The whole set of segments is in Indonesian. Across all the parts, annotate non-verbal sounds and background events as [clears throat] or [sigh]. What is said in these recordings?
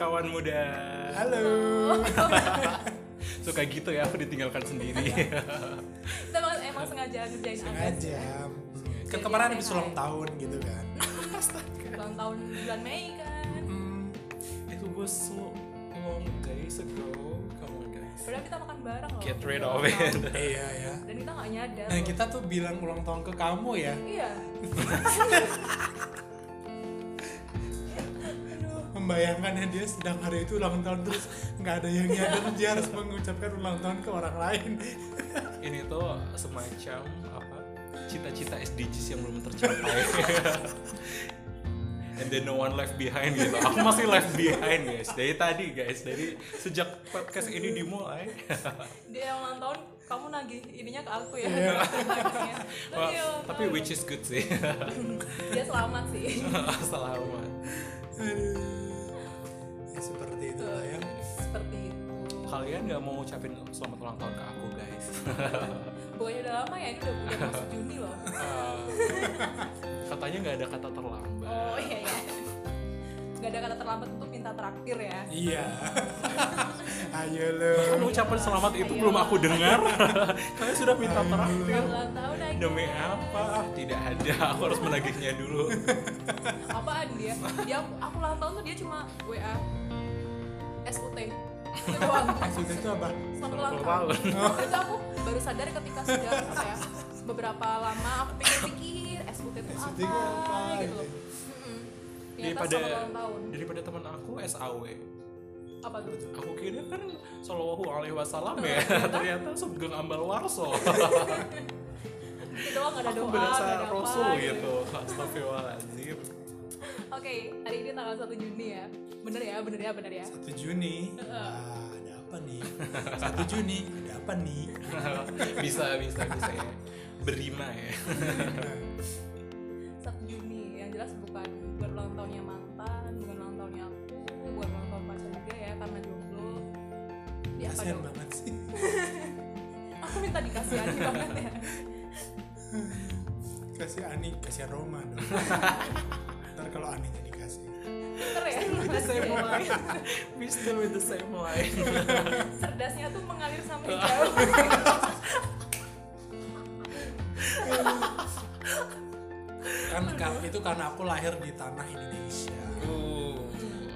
kawan muda. Halo. [laughs] Suka gitu ya aku ditinggalkan sendiri. [laughs] kita emang, sengaja ngerjain Sengaja. Kan kemarin habis ulang tahun gitu kan. [laughs] ulang tahun bulan Mei kan Hmm, It was so long days ago. Come on guys. padahal kita makan bareng loh Get rid of it. iya ya. dan kita gak nyadar Nah kita tuh bilang ulang tahun ke kamu ya. iya Membayangkan ya dia sedang hari itu ulang tahun terus nggak ada yang nyadar dia harus mengucapkan ulang tahun ke orang lain. [laughs] Ini tuh semacam apa? Cita-cita SDGs yang belum tercapai. [laughs] And then no one left behind gitu. Aku masih left behind guys. Dari tadi guys, dari sejak podcast ini dimulai. [laughs] dia yang ulang tahun kamu nagih ininya ke aku ya Iya. Wah, Tapi ya, tapi which is good sih. dia selamat sih Selamat. Aduh. Ya seperti itu lah ya. seperti itu Kalian nggak mau ngucapin selamat ulang tahun ke aku guys? [laughs] bukannya udah lama ya ini udah udah masuk Juni loh Uh, katanya nggak ada kata terlambat. oh iya iya Gak ada kata terlambat untuk minta traktir ya Iya. [laughs] Ayo lo. Kan ucapan selamat itu belum aku dengar. [laughs] Kalian sudah minta ulang tahun lagi Demi apa? Ah, Tidak ada. Aku harus menagihnya dulu. [laughs] apaan dia dia aku ulang tahun tuh dia cuma WA SUT itu doang Maksudnya itu apa? selamat ulang tahun itu aku baru sadar ketika sudah apa ya beberapa lama aku pikir-pikir SUT itu SUT apa, apa, gitu loh gitu. Daripada daripada teman aku SAW. apa tuh Aku kira kan Sallallahu Alaihi Wasallam ya. [laughs] Ternyata Sugeng Ambal Warso. [laughs] itu doang gak ada Aku doa berasa ada apa Rasul gitu. Astagfirullahaladzim. oke hari ini tanggal 1 Juni ya bener ya bener ya bener ya 1 Juni. Wah, ada apa nih? 1 Juni, ada apa nih? [laughs] bisa bisa bisa ya. Berima ya. Aku minta dikasihani banget ya [laughs] Kasih Ani, kasih Roma dong. [laughs] Ntar kalau Aninya dikasih. pinter ya the same line. We still with the same line. [laughs] cerdasnya tuh mengalir sampai jauh Kan kan- itu karena aku lahir di tanah Indonesia. Uh.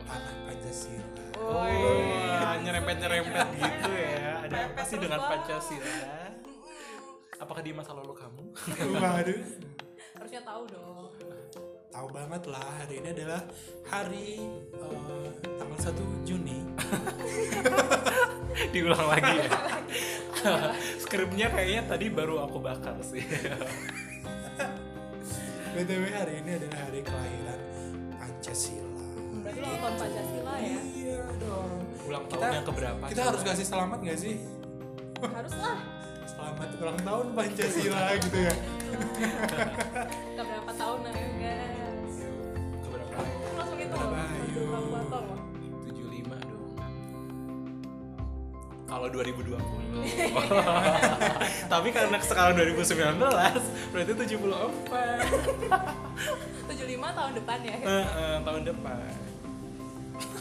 Tanah Pancasila. Oh, nyerempet-nyerempet gitu ya. Ada apa sih dengan Pancasila? Apakah di masa lalu kamu? Waduh. harusnya tahu dong Tahu banget lah hari ini adalah hari eh, tanggal 1 Juni. [laughs] Diulang lagi ya. Skripnya kayaknya tadi baru aku bakar sih. [laughs] BTW hari ini adalah hari kelahiran Pancasila. Tahun Pancasila ya Iya dong. Ulang Kita- yang keberapa? Kita harus kasih selamat gak sih? harus lah Selamat ulang tahun Pancasila gitu ya. [laughs] ke berapa tahun ya guys keberapa? langsung itu Berapa, loh ayo. kalkulator loh 75 dong. Kalau 2020. [laughs] Tapi karena sekarang 2019 berarti 74. 75 [laughs] tahun depan ya Eh, eh, tahun depan.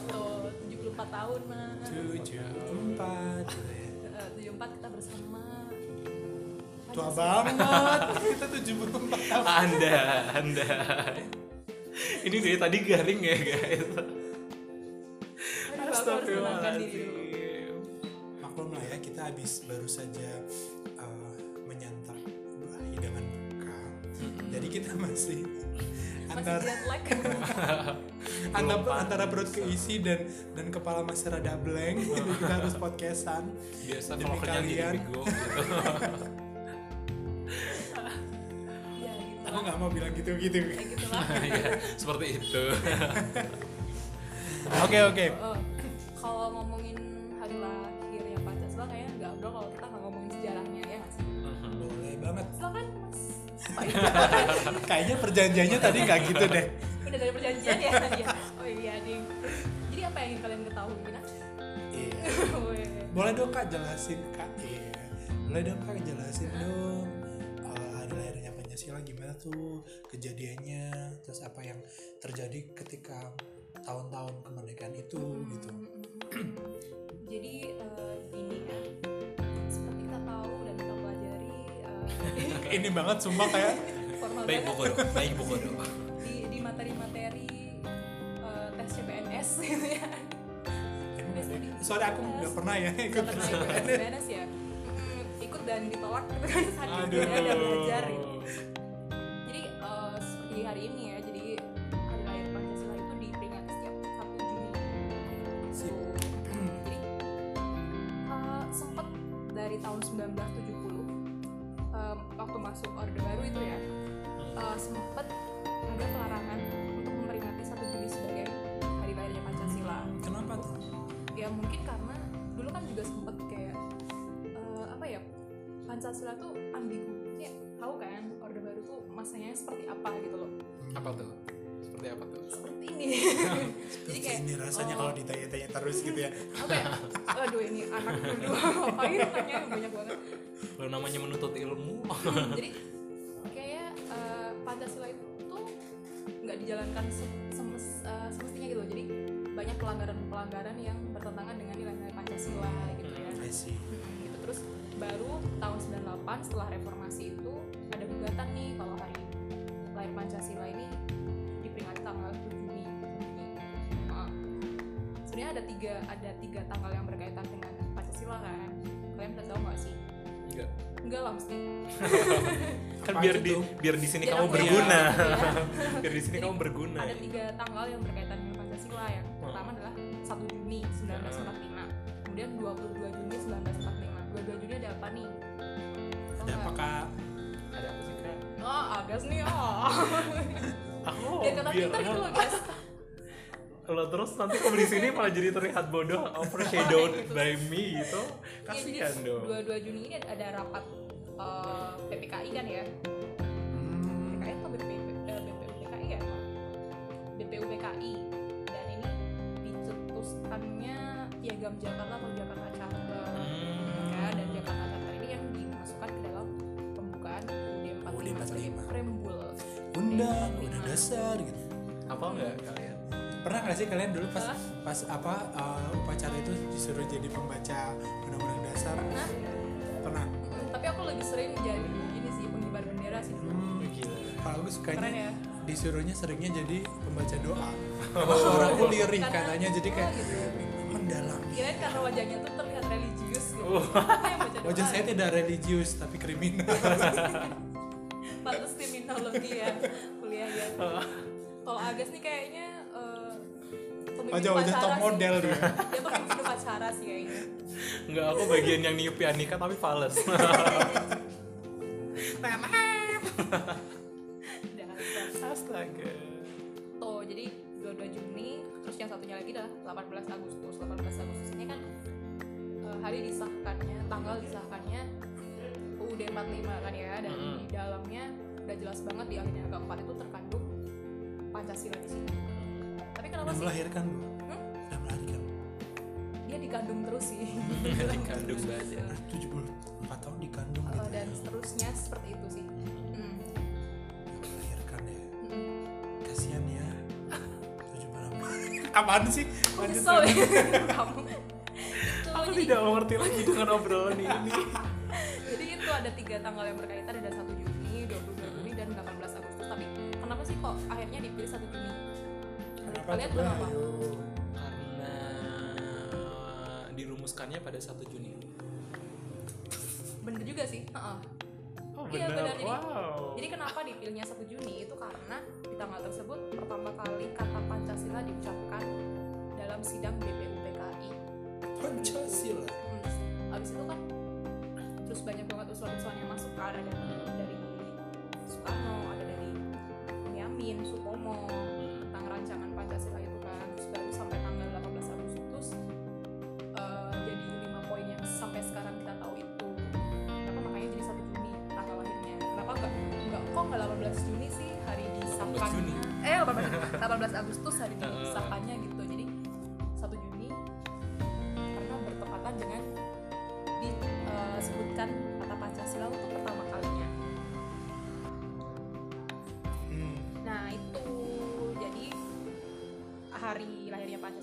Tuh 74 tahun mah Tujuh empat. Eh, 74 kita bersama Tua banget. Kita tujuh puluh empat tahun. Anda, Anda. Ini dari tadi garing ya, guys. Astagfirullahaladzim. Maklum lah ya kita habis baru saja eh, menyantap buah hidangan buka. Jadi kita masih antara jet lag antara, antara perut keisi dan dan kepala masih rada blank. Jadi kita harus podcastan. Biasa Demi kalau kalian. bego gitu. [laughs] ya gitu Aku nggak mau bilang gitu-gitu. kayak gitu lah [laughs] ya, seperti itu. [laughs] Oke oke. Oh, kalau ngomongin hari lahir ya Pancasila kayaknya nggak bro kalau kita nggak ngomongin sejarahnya ya nggak sih Boleh banget. Apa itu? [laughs] Kayaknya perjanjiannya tadi nggak gitu deh. udah dari perjanjian ya Iya. oh iya ding jadi apa yang ingin kalian ketahui Bina? Iya. [laughs] Boleh dong kak jelasin kak. Iya. Boleh dong kak jelasin dong. eh, hari lahirnya Pancasila gimana tuh kejadiannya, terus apa yang terjadi ketika tahun-tahun kemerdekaan itu gitu jadi eh, ini ya seperti kita tahu ini banget sumpah kayak formal baik buku dong. Baik buku dong. Di di materi-materi eh, tes CPNS [laughs] gitu ya. Soalnya aku nggak pernah ya ikut tes CPNS ya. Mm, ikut dan ditolak gitu kan ya udah belajar gitu. jadi eh, seperti hari ini ya jadi hari lahir Pancasila itu diperingati setiap 1 Juni. Sip. jadi eh, sempet dari tahun 1970 waktu masuk orde baru itu ya eh, sempet ada pelarangan untuk memperingati 1 Juni sebagai hari lahirnya Pancasila. Kenapa tuh? Ya mungkin karena dulu kan juga sempet kayak eh, apa ya Pancasila tuh ambigu. Ya tahu kan orde baru tuh masanya seperti apa gitu loh. Apa tuh seperti apa tuh? Seperti ini. [laughs] Jadi kayak ini rasanya oh, kalau ditanya-tanya terus gitu ya. Apa ya? Aduh ini anak dulu [laughs] ngapain nanya banyak banget. Lo namanya menuntut ilmu. Jadi [laughs] kayak eh, Pancasila itu tuh nggak dijalankan se- semes- eh, semestinya gitu jadi banyak pelanggaran-pelanggaran yang bertentangan dengan nilai-nilai Pancasila gitu ya. I see. Mm, gitu. Terus baru tahun 98 setelah reformasi itu ada gugatan nih kalau hari lahir Pancasila ini tanggal 7 Juni sebenarnya ada tiga ada tiga tanggal yang berkaitan dengan Pancasila kan. Kalian udah tahu nggak sih? Enggak. Enggak lah mesti. [laughs] Kan biar di biar di sini kamu aku berguna. Ya. [laughs] biar di sini kamu berguna ada tiga tanggal yang berkaitan dengan Pancasila. Yang pertama adalah 1 Juni 1945 kemudian 22 Juni 1945 22 Juni ada apa nih? Ada apakah ada apa sih kak? Oh, Agas nih, oh. [laughs] aku Biar pintar gitu loh, guys. [laughs] lo terus nanti kamu di sini malah jadi terlihat bodoh overshadowed Gitu. by me gitu Iya, kasihan dong 22 Juni ini ada rapat eh, PPKI kan ya? hmm, PPKI atau BP, eh, BPUPKI ya? BPUPKI dan ini dicetuskannya Piagam Jakarta atau Jakarta Charter Hmm. ya, dan Jakarta Charter ini yang dimasukkan ke dalam pembukaan UUD 45 UUD sebagai 45. preambul undang undang dasar gitu. Apa enggak kalian? Pernah nggak sih kalian dulu pas pas apa uh, upacara itu disuruh jadi pembaca undang-undang dasar? Pernah? pernah? Tapi aku lebih sering jadi ini sih pengibar bendera sih dulu. Hmm, gila. Kalau aku sukanya Keren ya? disuruhnya seringnya jadi pembaca doa. [laughs] Karena suaranya lirih Karena- katanya jadi kayak oh, gitu. mendalami kirain karena wajahnya tuh terlihat religius gitu. Oh. Doa. wajah saya tidak religius tapi kriminal [laughs] kriminologi ya kuliah ya. Kalau Agas nih kayaknya eh, pemimpin wajah-wajah upacara top model dia. Dia pemimpin upacara sih kayaknya. Enggak, aku bagian yang niup pianika tapi fals. [laughs] Astaga. tuh jadi 22 Juni terus yang satunya lagi adalah 18 Agustus. 18 Agustus ini kan eh, hari disahkannya tanggal disahkannya UUD 45 kan ya dan Mm-mm. di dalamnya udah jelas banget di alinea keempat itu terkandung Pancasila di sini tapi kenapa udah sih melahirkan bu Hmm? udah melahirkan dia dikandung terus sih [laughs] Dikandung [laughs] banget. 74 tahun dikandung Eh, gitu dan ya. seterusnya seperti itu sih Hmm. melahirkan ya Mm-mm. kasihan ya [laughs] 76 apaan sih Lanjut, lanjut. ya kamu Aku jadi, tidak mengerti lagi dengan obrolan ini. jadi itu ada tiga tanggal yang berkaitan ada 1 kok akhirnya dipilih 1 Juni Kenapa kalian kenapa Ayo. Karena dirumuskannya pada 1 Juni. bener juga sih Heeh. Oh, Iya, benar. Jadi- Wow. jadi kenapa dipilihnya 1 Juni itu karena di tanggal tersebut pertama kali kata Pancasila diucapkan dalam sidang BPUPKI Pancasila Hmm, Habis itu kan terus banyak banget usulan-usulan yang masuk kan ada dari Soekarno, ada Yamin, Supomo tentang rancangan Pancasila itu kan. Terus baru sampai tanggal 18 Agustus eh, jadi lima poin yang sampai sekarang kita tahu itu. Kenapa makanya jadi 1 Juni tanggal lahirnya? Kenapa enggak enggak kok enggak 18 Juni sih? Hari disahkannya Juni. eh 18, 18 Agustus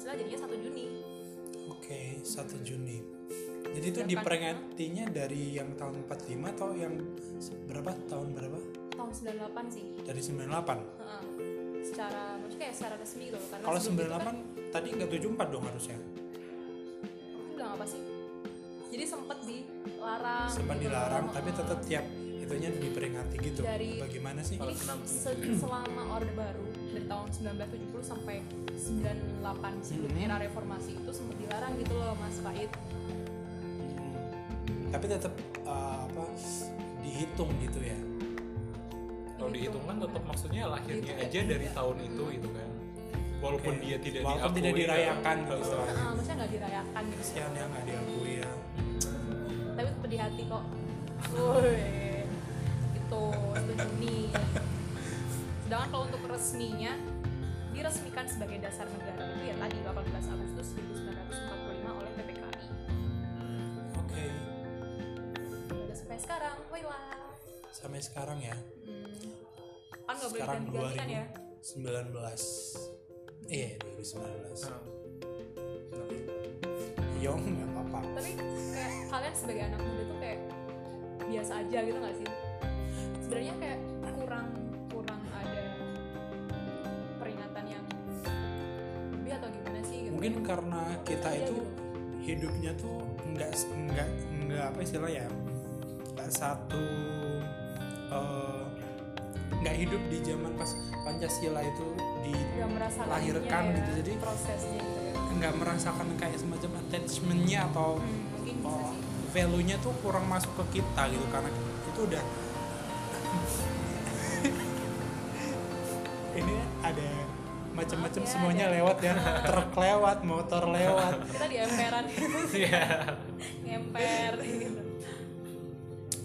Pancasila jadinya 1 Juni Oke, 1 Juni. Jadi itu diperingatinya dari yang tahun 45 atau yang berapa? Tahun berapa? tahun 98 sih Dari 98. Heeh. secara maksudnya kayak secara resmi gitu karena Kalau sebelum itu 98 tadi nggak 74 dong harusnya. kan, aku bilang apa sih jadi sempet dilarang Sempat gitu dilarang loh. tapi tetap tiap itunya diperingati gitu. Dari- Bagaimana sih? jadi se- selama orde baru dari tahun 1970 sampai 98 sebelum era reformasi itu sempat dilarang gitu loh Mas Faid Hmm. Tapi tetap uh, apa dihitung gitu ya. kalau dihitung kan tetap maksudnya lahirnya Dihitung aja ya. dari tahun itu itu kan walaupun Oke. dia tidak Walaupun diakui tidak dirayakan ya. gitu maksudnya nggak dirayakan gitu ya nggak diakui ya. tapi tetap di hati kok Woi, itu 1 Juni sedangkan kalau untuk resminya diresmikan sebagai dasar negara itu ya tadi 18 Agustus 1945 oleh PPKI Oke. udah sampai sekarang woi lah Sampai sekarang ya. hmm. kan nggak boleh Sekarang ganti-ganti kan ya 2019. Iya, 2019. Nah, Yo nggak apa-apa. tapi kayak kalian sebagai anak muda tuh kayak biasa aja gitu nggak sih sebenarnya kayak kurang Mungkin karena kita itu hidupnya tuh nggak nggak nggak apa istilah ya nggak satu eh, nggak hidup di zaman pas Pancasila itu di nggak merasakan lahirkan ininya ya, gitu, jadi- prosesnya gitu ya. nggak merasakan kayak semacam attachmentnya atau Hmm, oh, sih. value-nya tuh kurang masuk ke kita gitu karena itu udah [laughs] ini ada macam-macam ya, semuanya ada- lewat ya. Truk lewat motor lewat. Kita di emperan. Iya. ngemper. Gitu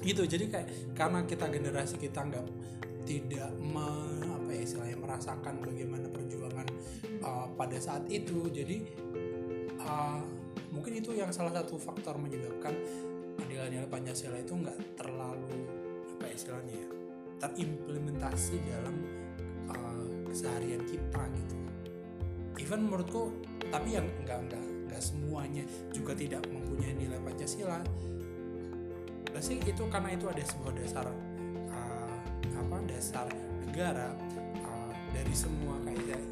gitu jadi kayak karena kita generasi kita nggak tidak me, apa ya istilahnya merasakan bagaimana perjuangan uh, pada saat itu. Jadi uh, mungkin itu yang salah satu faktor menyebabkan nilai-nilai Pancasila itu nggak terlalu apa ya istilahnya ya terimplementasi dalam uh, keseharian kita gitu. Even menurutku tapi yang nggak nggak nggak semuanya juga tidak mempunyai nilai Pancasila. Pasti itu karena itu ada sebuah dasar uh, apa dasar negara uh, dari semua kayak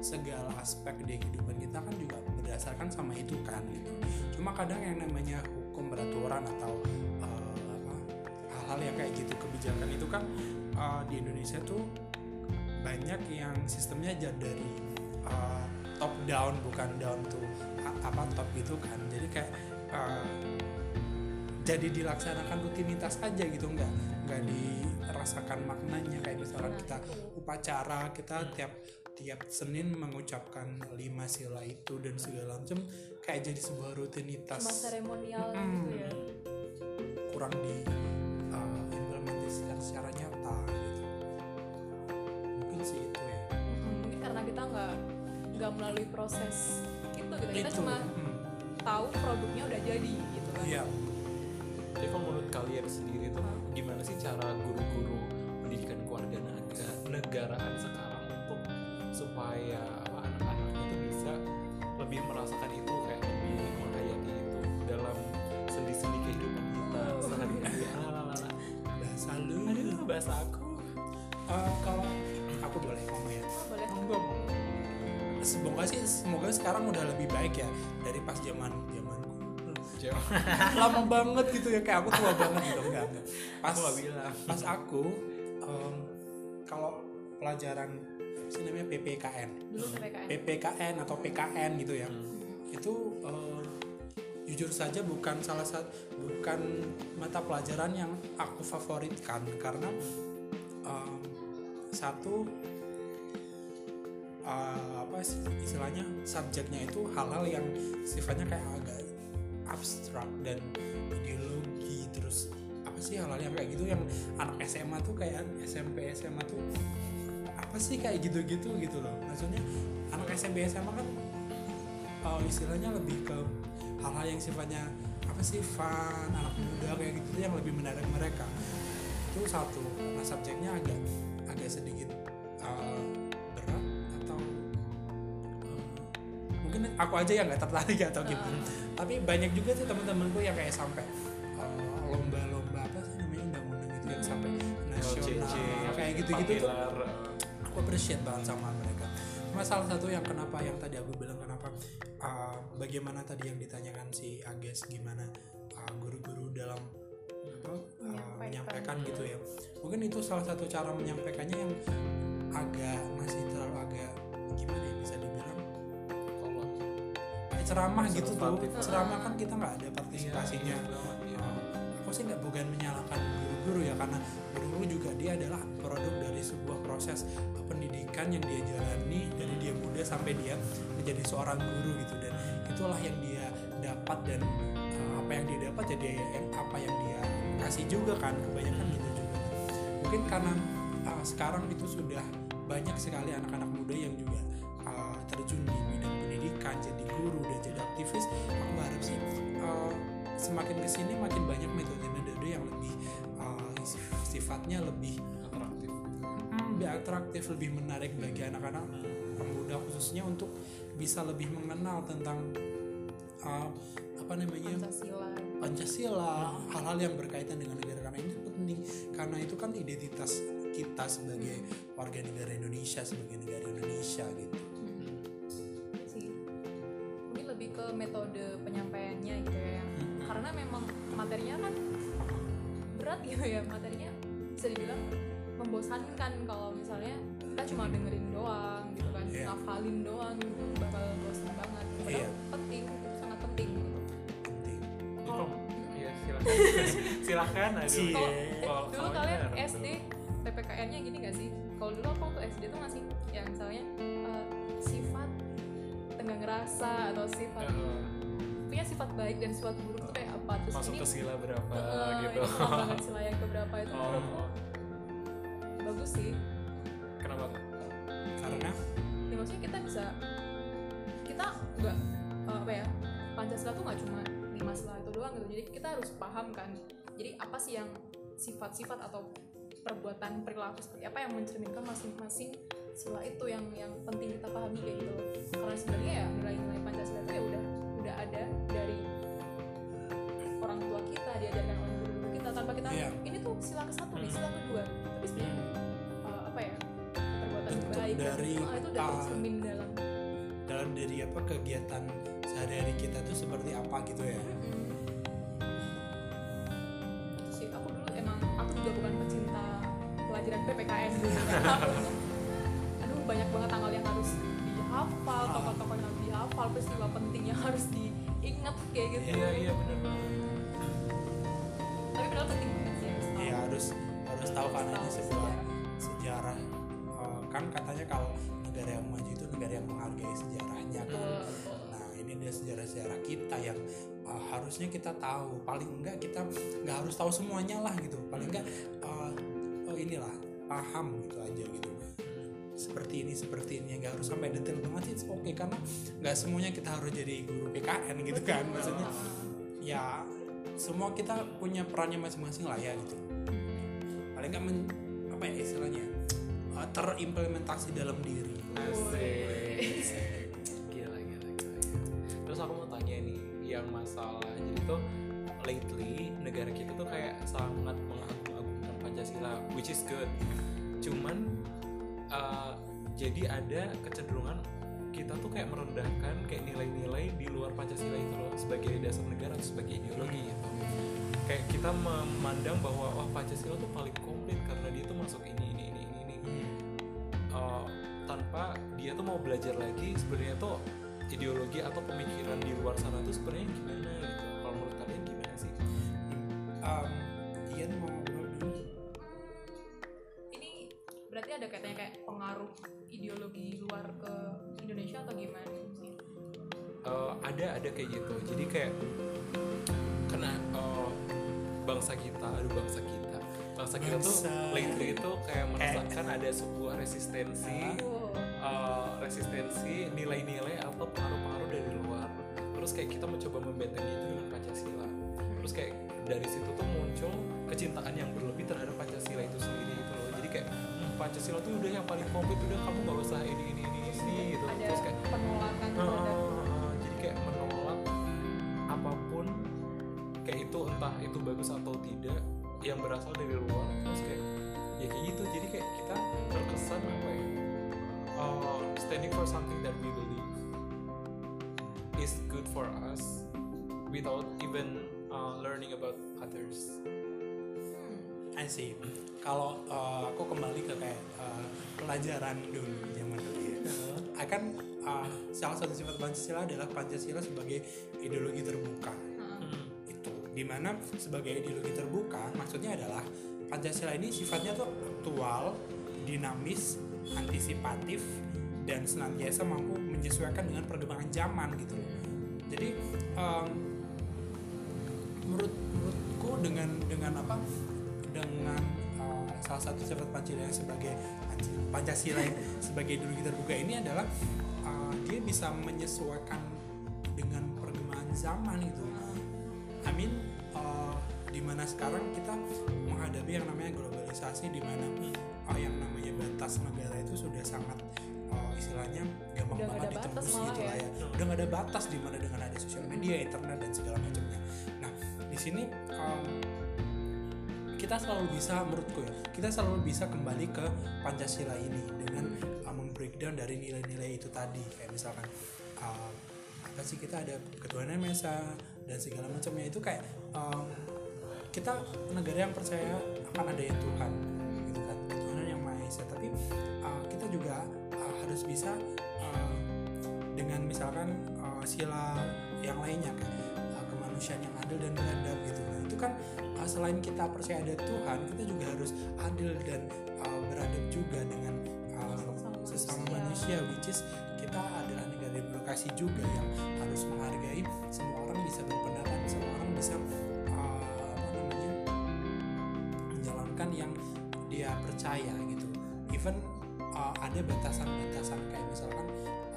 segala aspek di kehidupan kita kan juga berdasarkan sama itu kan gitu. Cuma kadang yang namanya hukum peraturan atau uh, hal-hal yang kayak gitu kebijakan itu kan uh, di Indonesia tuh banyak yang sistemnya aja dari uh, top down bukan down to apa top gitu kan. Jadi kayak uh, jadi dilaksanakan rutinitas aja gitu nggak nggak dirasakan maknanya. Kayak misalkan Nah, kita upacara kita tiap tiap Senin mengucapkan lima sila itu dan segala macam kayak jadi sebuah rutinitas. Cuma seremonial Mm-mm. gitu ya. Kurang di mungkin sih itu ya. Mm, mungkin karena kita nggak nggak melalui proses itu gitu. Kita itu. cuma hmm, tahu produknya udah jadi gitu kan. Iya. Jadi kalau menurut kalian sendiri tuh gimana sih cara guru-guru pendidikan keluarga negaraan sekarang untuk supaya anak-anaknya tuh bisa lebih merasakan itu kayak lebih menghayati itu dalam sendi-sendi kehidupan kita sehari-hari. Bahasa lu Aduh, bahasa aku. Uh, kalau aku boleh ngomong ya? Oh, boleh. Mau. semoga sih semoga sekarang udah lebih baik ya dari pas zaman zamanku [laughs] lama banget gitu ya kayak aku tua banget gitu. Enggak enggak. Pas Aku bilang. pas aku em, kalau pelajaran sih namanya PPKN dulu PPKN PPKN atau PKN gitu ya. Hmm. itu eh, jujur saja bukan salah satu bukan mata pelajaran yang aku favoritkan. Karena em, satu eh, apa istilahnya? Subjeknya itu hal-hal yang sifatnya kayak agak abstrak dan ideologi terus apa sih hal-hal yang kayak gitu yang anak SMA tuh kayak SMP SMA tuh apa sih kayak gitu-gitu gitu loh. Maksudnya anak SMP SMA kan uh, istilahnya lebih ke hal-hal yang sifatnya apa sih fun anak muda kayak gitu yang lebih menarik mereka. Itu satu karena subjeknya agak agak sedikit uh, berat atau uh, aku aja yang nggak tertarik atau gimana. Tapi banyak juga sih teman-temanku yang kayak sampai uh, lomba-lomba apa sih namanya undang-undang itu yang sampai nasional kayak gitu-gitu tuh aku appreciate banget sama mereka. Cuma salah satu yang kenapa yang tadi aku bilang kenapa uh, bagaimana tadi yang ditanyakan si Ages gimana uh, guru-guru dalam apa, uh, Menyampaikan. menyampaikan gitu ya. Mungkin itu salah satu cara menyampaikannya yang agak masih terlalu agak gimana ya bisa dibilang? Kalau kayak ceramah gitu tuh. Ceramah kan kita nggak ada partisipasinya. Iya, Uh, aku sih nggak bukan menyalahkan guru-guru ya karena guru-guru juga dia adalah produk dari sebuah proses pendidikan yang dia jalani dari dia muda sampai dia menjadi seorang guru gitu. Dan itulah yang dia dapat dan uh, apa yang dia dapat jadi yang- apa yang dia kasih juga kan kebanyakan gitu juga. Mungkin karena uh, sekarang itu sudah banyak sekali anak-anak muda yang juga uh, terjun di bidang pendidikan jadi guru dan jadi aktivis. Aku harap sih uh, semakin ke sini makin banyak metode-metode yang lebih uh, sifatnya lebih atraktif. Lebih atraktif lebih menarik bagi anak-anak pemuda khususnya untuk bisa lebih mengenal tentang uh, apa namanya Pancasila Pancasila hal-hal yang berkaitan dengan negara karena itu penting karena itu kan identitas kita sebagai warga negara Indonesia sebagai negara Indonesia gitu. Sih. Mungkin lebih ke metode penyampaiannya gitu ya. Hmm. karena memang materinya kan berat gitu ya. Materinya bisa dibilang membosankan kalau misalnya kita cuma dengerin doang gitu kan. Iya. ngafalin doang gitu bakal bosan banget. Padahal Iya. penting. Penting kalau Iya silakan. [laughs] Silakan Cie. kalau dulu kalau kalian SD PPKN-nya gini gak sih? Kalau dulu aku waktu SD tuh ngasih yang misalnya eh, sifat tenggang rasa atau sifat punya sifat baik dan sifat buruk tuh kayak apa? Terus masuk ini ke sila berapa eh, gitu. ini pengembangan sila yang keberapa itu menurutku oh bagus sih. Kenapa? Karena? Ya maksudnya kita bisa kita nggak eh, apa ya Pancasila tuh nggak cuma lima sila itu doang gitu. Jadi kita harus paham kan. Jadi apa sih yang sifat-sifat atau perbuatan perilaku seperti apa yang mencerminkan masing-masing sila itu yang yang penting kita pahami kayak gitu. Karena sebenarnya ya nilai-nilai Pancasila itu ya udah udah ada dari orang tua kita diajarkan oleh guru kita tanpa kita Iya. ini tuh sila ke satu nih sila kedua tapi sebenarnya eh, apa ya perbuatan Bentuk baik dari, ah, itu udah ah, tercermin dalam dalam dari apa kegiatan sehari-hari kita tuh seperti apa gitu ya sih aku dulu emang aku juga bukan pecinta pelajaran PPKN kan. Aku tuh, [laughs] aduh banyak banget tanggal yang harus dihafal Ah. tokoh-tokoh yang harus dihafal peristiwa penting yang harus diingat kayak gitu iya iya benar banget tapi padahal penting banget sih harus tahu ya harus harus tahu karena ini sebuah sejarah. sejarah Eh, kan katanya kalau negara yang maju itu negara yang menghargai kan betul. Dia sejarah-sejarah kita yang uh, harusnya kita tahu. Paling enggak kita nggak harus tahu semuanya lah gitu. Paling enggak uh, oh inilah paham gitu aja gitu. Seperti ini seperti ini. Nggak harus sampai detail banget sih oke karena nggak semuanya kita harus jadi guru PKN gitu kan maksudnya. Ya semua kita punya perannya masing-masing lah ya gitu. Paling nggak men- apa ya istilahnya uh, terimplementasi dalam diri. Asik. Terus aku mau tanya nih, yang masalah jadi tuh lately negara kita tuh kayak sangat mengagung-agungkan Pancasila, which is good. Cuman uh, jadi ada kecenderungan kita tuh kayak merendahkan kayak nilai-nilai di luar Pancasila itu loh sebagai dasar negara atau sebagai ideologi gitu. Kayak kita memandang bahwa wah Pancasila tuh paling komplit karena dia tuh masuk ini ini ini ini ini uh, tanpa dia tuh mau belajar lagi sebenarnya tuh ideologi atau pemikiran di luar sana tuh sebenarnya gimana gitu? Kalau menurut kalian gimana sih? Um, Ian mau ngobrol dulu. Ini berarti ada kaitannya kayak pengaruh ideologi luar ke Indonesia atau gimana sih? Uh, ada ada kayak gitu. Jadi kayak kena uh, bangsa kita aduh bangsa kita. Bangsa kita tuh Bangsa. lately itu kayak merasakan ada sebuah resistensi uh, resistensi nilai-nilai atau pengaruh-pengaruh dari luar. Terus kayak kita mencoba membentengi itu dengan Pancasila. Terus kayak dari situ tuh muncul kecintaan yang berlebih terhadap Pancasila itu sendiri gitu loh. Jadi kayak hmm, Pancasila tuh udah yang paling komplit udah kamu nggak usah ini ini ini ini gitu. Ada terus kayak penolakan jadi kayak menolak apa pun kayak itu entah itu bagus atau tidak yang berasal dari luar. Terus kayak ya kayak gitu. Jadi kayak kita terkesan apa ya? Standing for something that we believe is good for us without even uh, learning about others Hmm. I see. Kalau uh, aku kembali ke kayak uh, pelajaran dulu zaman dulu ya. Akan uh, salah satu sifat Pancasila adalah Pancasila sebagai ideologi terbuka. Heeh. Itu di mana sebagai ideologi terbuka maksudnya adalah Pancasila ini sifatnya tuh aktual, dinamis, antisipatif, dan senantiasa mampu menyesuaikan dengan perkembangan zaman gitu. Jadi um, menurut menurutku dengan dengan apa dengan uh, salah satu sifat Pancasila yang sebagai Pancasila yang [laughs] sebagai ideologi terbuka ini adalah uh, dia bisa menyesuaikan dengan perkembangan zaman gitu. I mean uh, di mana sekarang kita menghadapi yang namanya globalisasi di mana uh, yang namanya batas negara itu sudah sangat uh, istilahnya gampang Udah banget ada batas ditembus gitu lah ya. ya. Udah nggak ada batas di mana dengan ada sosial media, internet dan segala macamnya. Nah di sini um, kita selalu bisa menurutku ya kita selalu bisa kembali ke Pancasila ini dengan uh, membreakdown dari nilai-nilai itu tadi kayak misalkan uh, apa sih kita ada ketuhanan Maha Esa dan segala macamnya itu kayak um, kita negara yang percaya akan adanya Tuhan gitu kan ketuhanan yang Maha Esa tapi uh, kita juga harus bisa uh, dengan misalkan uh, sila yang lainnya uh, kemanusiaan yang adil dan beradab gitu. Nah itu kan uh, selain kita percaya ada Tuhan kita juga harus adil dan uh, beradab juga dengan uh, Sesama manusia. which is kita adalah negara demokrasi juga yang harus menghargai semua orang bisa berpendapat semua orang bisa uh, apa namanya menjalankan yang dia percaya gitu. Even ada batasan-batasan kayak misalkan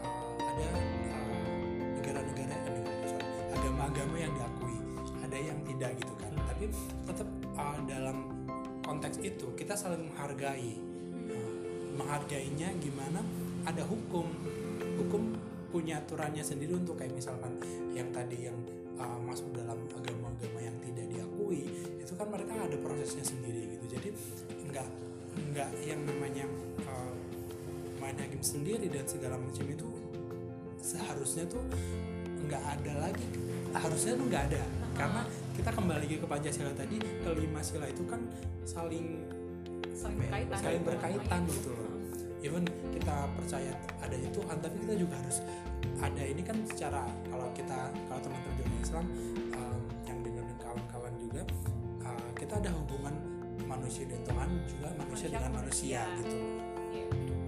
uh, ada uh, negara-negara eh, negara, agama-agama yang diakui ada yang tidak gitu kan. Tapi tetap uh, dalam konteks itu kita saling menghargai Uh, menghargainya gimana ada hukum. Hukum punya aturannya sendiri untuk kayak misalkan yang tadi yang uh, masuk dalam agama-agama yang tidak diakui itu kan mereka ada prosesnya sendiri gitu. Jadi nggak nggak yang namanya uh, main hakim sendiri dan segala macam itu seharusnya tuh nggak ada lagi. Harusnya tuh nggak ada. Karena kita kembali lagi ke Pancasila tadi kelima sila itu kan saling saling berkaitan. saling berkaitan gitu loh. Even kita percaya adanya Tuhan tapi kita juga harus ada ini kan secara kalau kita kalau teman-teman juga Islam um, yang dengan kawan-kawan juga uh, kita ada hubungan manusia dan Tuhan juga manusia Manusia dengan manusia manusia. gitu. Iya.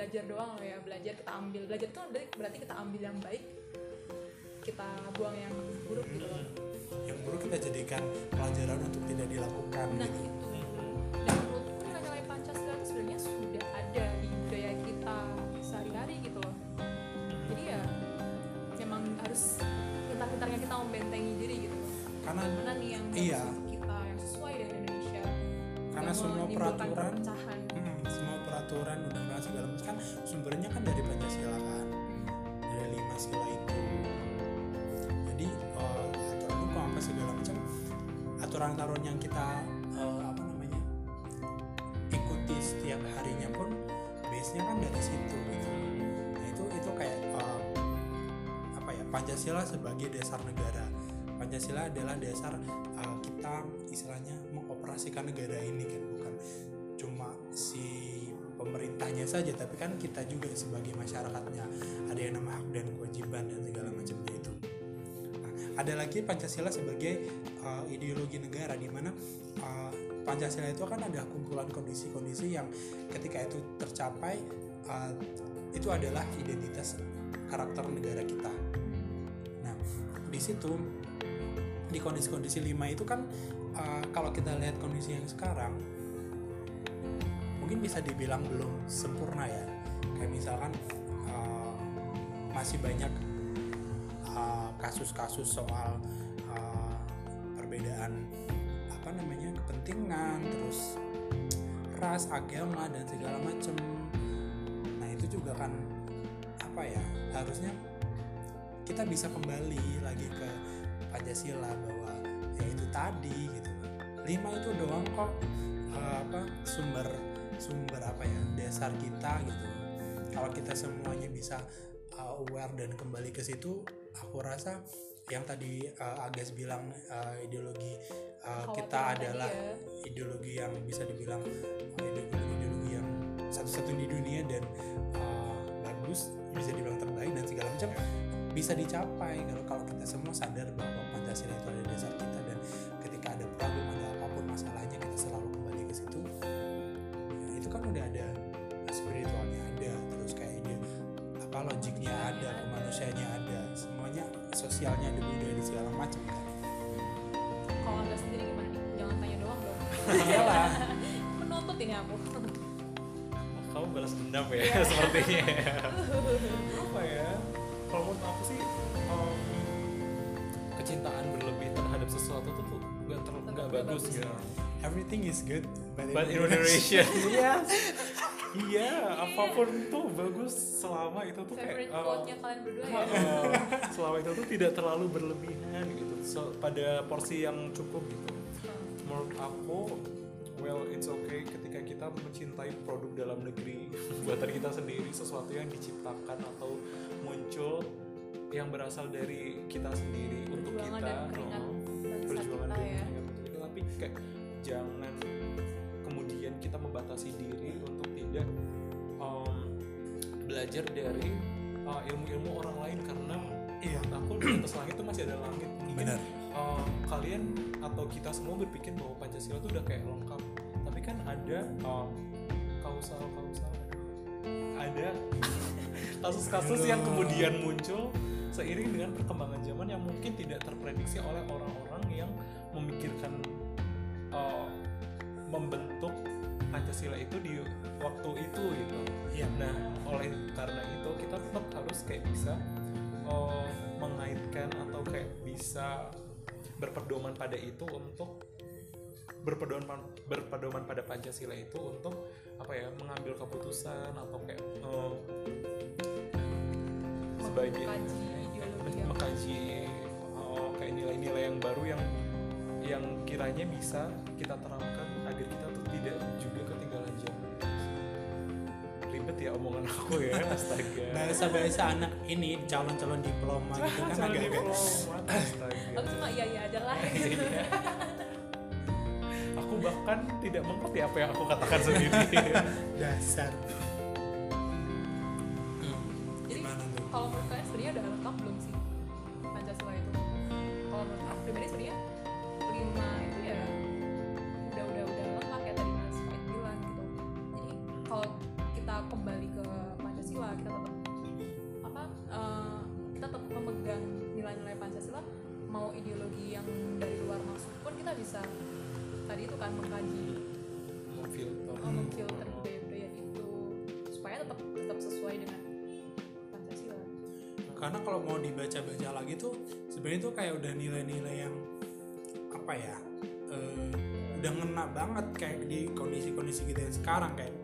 Belajar doang loh ya belajar kita ambil. Belajar itu berarti, kita ambil yang baik kita buang yang buruk gitu loh. Yang buruk kita jadikan pelajaran untuk tidak dilakukan nah gitu. itu dan menurutku nilai-nilai Pancasila itu sebenarnya sudah ada di budaya kita sehari-hari gitu loh. Jadi ya memang harus pintar-pintarnya kita membentengi diri gitu karena mana nih yang Iya. kita yang sesuai dengan Indonesia? Karena semua peraturan perpecahan aturan-aturan yang kita eh, apa namanya ikuti setiap harinya pun base nya kan dari situ gitu. Nah itu itu kayak eh, apa ya Pancasila sebagai dasar negara. Pancasila adalah dasar eh, kita istilahnya mengoperasikan negara ini kan bukan cuma si pemerintahnya saja tapi kan kita juga sebagai masyarakatnya. Ada yang nama hak dan kewajiban dan segala Nah, ada lagi Pancasila sebagai uh, ideologi negara di mana uh, Pancasila itu kan ada kumpulan kondisi-kondisi yang ketika itu tercapai uh, itu adalah identitas karakter negara kita. Nah, di situ di kondisi-kondisi lima itu kan uh, kalau kita lihat kondisi yang sekarang mungkin bisa dibilang belum sempurna ya kayak misalkan uh, masih banyak kasus-kasus soal uh, perbedaan apa namanya kepentingan terus ras agama dan segala macem. Nah itu juga kan apa ya harusnya kita bisa kembali lagi ke Pancasila bahwa ya itu tadi gitu. Lima itu doang kok uh, apa sumber sumber apa ya dasar kita gitu. Kalau kita semuanya bisa uh, aware dan kembali ke situ aku rasa yang tadi uh, Agas bilang uh, ideologi uh, kita adalah ya. ideologi yang bisa dibilang uh, ideologi ideologi yang satu-satu di dunia dan uh, bagus bisa dibilang terbaik dan segala macam bisa dicapai kalau kalau kita semua sadar bahwa Pancasila itu ada dasar kita dan ketika ada problem ada apa pun masalahnya kita selalu kembali ke situ ya, itu kan udah ada spiritualnya ada terus kayak ide apa logiknya ada kemanusiaannya ada sosialnya ada budaya dan segala macam kan? Kalau anda sendiri gimana? Nih jangan tanya doang dong. Iyalah. [laughs] Menuntut ini aku. Kamu balas dendam ya [laughs] sepertinya. Apa ya? Kalau menurut aku sih um, kecintaan berlebih terhadap sesuatu tuh tuh nggak ter bagus gitu. everything is good but in Indonesia [laughs] iya iya apa pun tuh bagus selama itu tuh kayak favorite uh, quote-nya kalian berdua ya? uh, selama itu tuh tidak terlalu berlebihan gitu. So, pada porsi yang cukup gitu. Menurut aku well it's okay ketika kita mencintai produk dalam negeri buatan kita sendiri sesuatu yang diciptakan atau muncul yang berasal dari kita sendiri untuk Perjuangan kita dan keringat oh, perjuangan kita dan ya. tapi kayak jangan kemudian kita membatasi diri tidak um, belajar dari uh, ilmu-ilmu orang lain karena iya. aku di atas langit itu masih ada langit. Mungkin benar. uh, kalian atau kita semua berpikir bahwa Pancasila itu udah kayak lengkap. Tapi kan ada uh, kausal kausal ada [laughs] kasus-kasus yang kemudian muncul seiring dengan perkembangan zaman yang mungkin tidak terprediksi oleh orang-orang yang memikirkan uh, membentuk Pancasila itu di waktu itu gitu. Iya. Nah, oleh karena itu kita tetap harus kayak bisa uh, mengaitkan atau kayak bisa berpedoman pada itu untuk berpedoman berpedoman pada Pancasila itu untuk apa ya mengambil keputusan atau kayak uh, sebagai mengkaji mengkaji uh, kayak nilai-nilai yang baru yang yang kiranya bisa kita terapkan agar kita tuh tidak juga ya omongan aku ya [laughs] astaga. Bahasa-bahasa anak ini calon-calon diploma gitu kan Calon agak-agak diplomat, astaga. aku cuma iya iya aja lah. [laughs] Iya. aku bahkan tidak mengerti apa yang aku katakan sendiri. [laughs] Dasar. Jadi gimana tuh? kalau menurut kalian sebenarnya udah lengkap belum sih? Pancasila itu? Kalau menurut aku pribadi sebenarnya karena kalau mau dibaca-baca lagi tuh sebenarnya tuh kayak udah nilai-nilai yang apa ya eh, udah ngena banget kayak di kondisi-kondisi kita yang sekarang kayak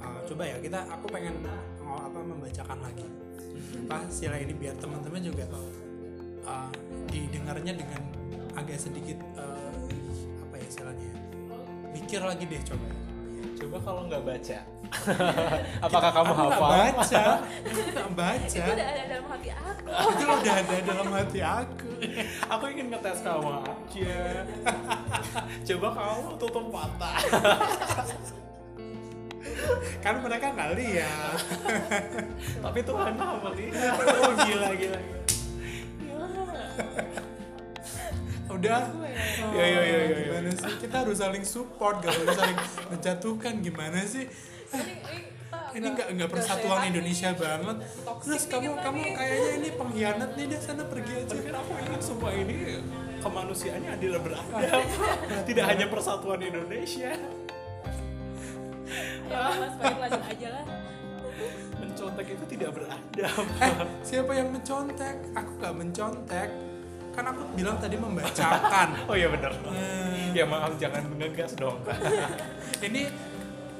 eh, coba ya kita aku pengen mau apa membacakan lagi. Apa sila ini biar teman-teman juga eh, didengarnya dengan agak sedikit eh, apa ya istilahnya ya, mikir lagi deh coba coba kalau nggak baca. [laughs] Apakah kamu Aku nggak hafal? baca. Nggak [laughs] baca. Itu udah ada dalam hati aku. Itu udah ada dalam hati aku. [laughs] Aku ingin ngetes kamu aja. Coba kamu tutup mata. Kan mereka nggak lihat tapi Tuhan maha melihat. Oh gila gila udah. Ya, ya, ya, ya, gimana sih? Kita harus saling support gak boleh saling menjatuhkan. Gimana sih? Ini, ini, nggak nggak persatuan Indonesia banget. Terus kamu kamu nih. kayaknya ini pengkhianat nih dia sana pergi aja. Tapi kan aku ingin semua ini kemanusiaannya adil dan beradab. Tidak hanya persatuan Indonesia. Ya mas lanjut aja lah. Mencontek itu tidak beradab. Eh siapa yang mencontek? Aku nggak mencontek kan aku bilang tadi membacakan. [laughs] Oh iya bener Eh, ya maaf jangan ngegas dong. [laughs] Ini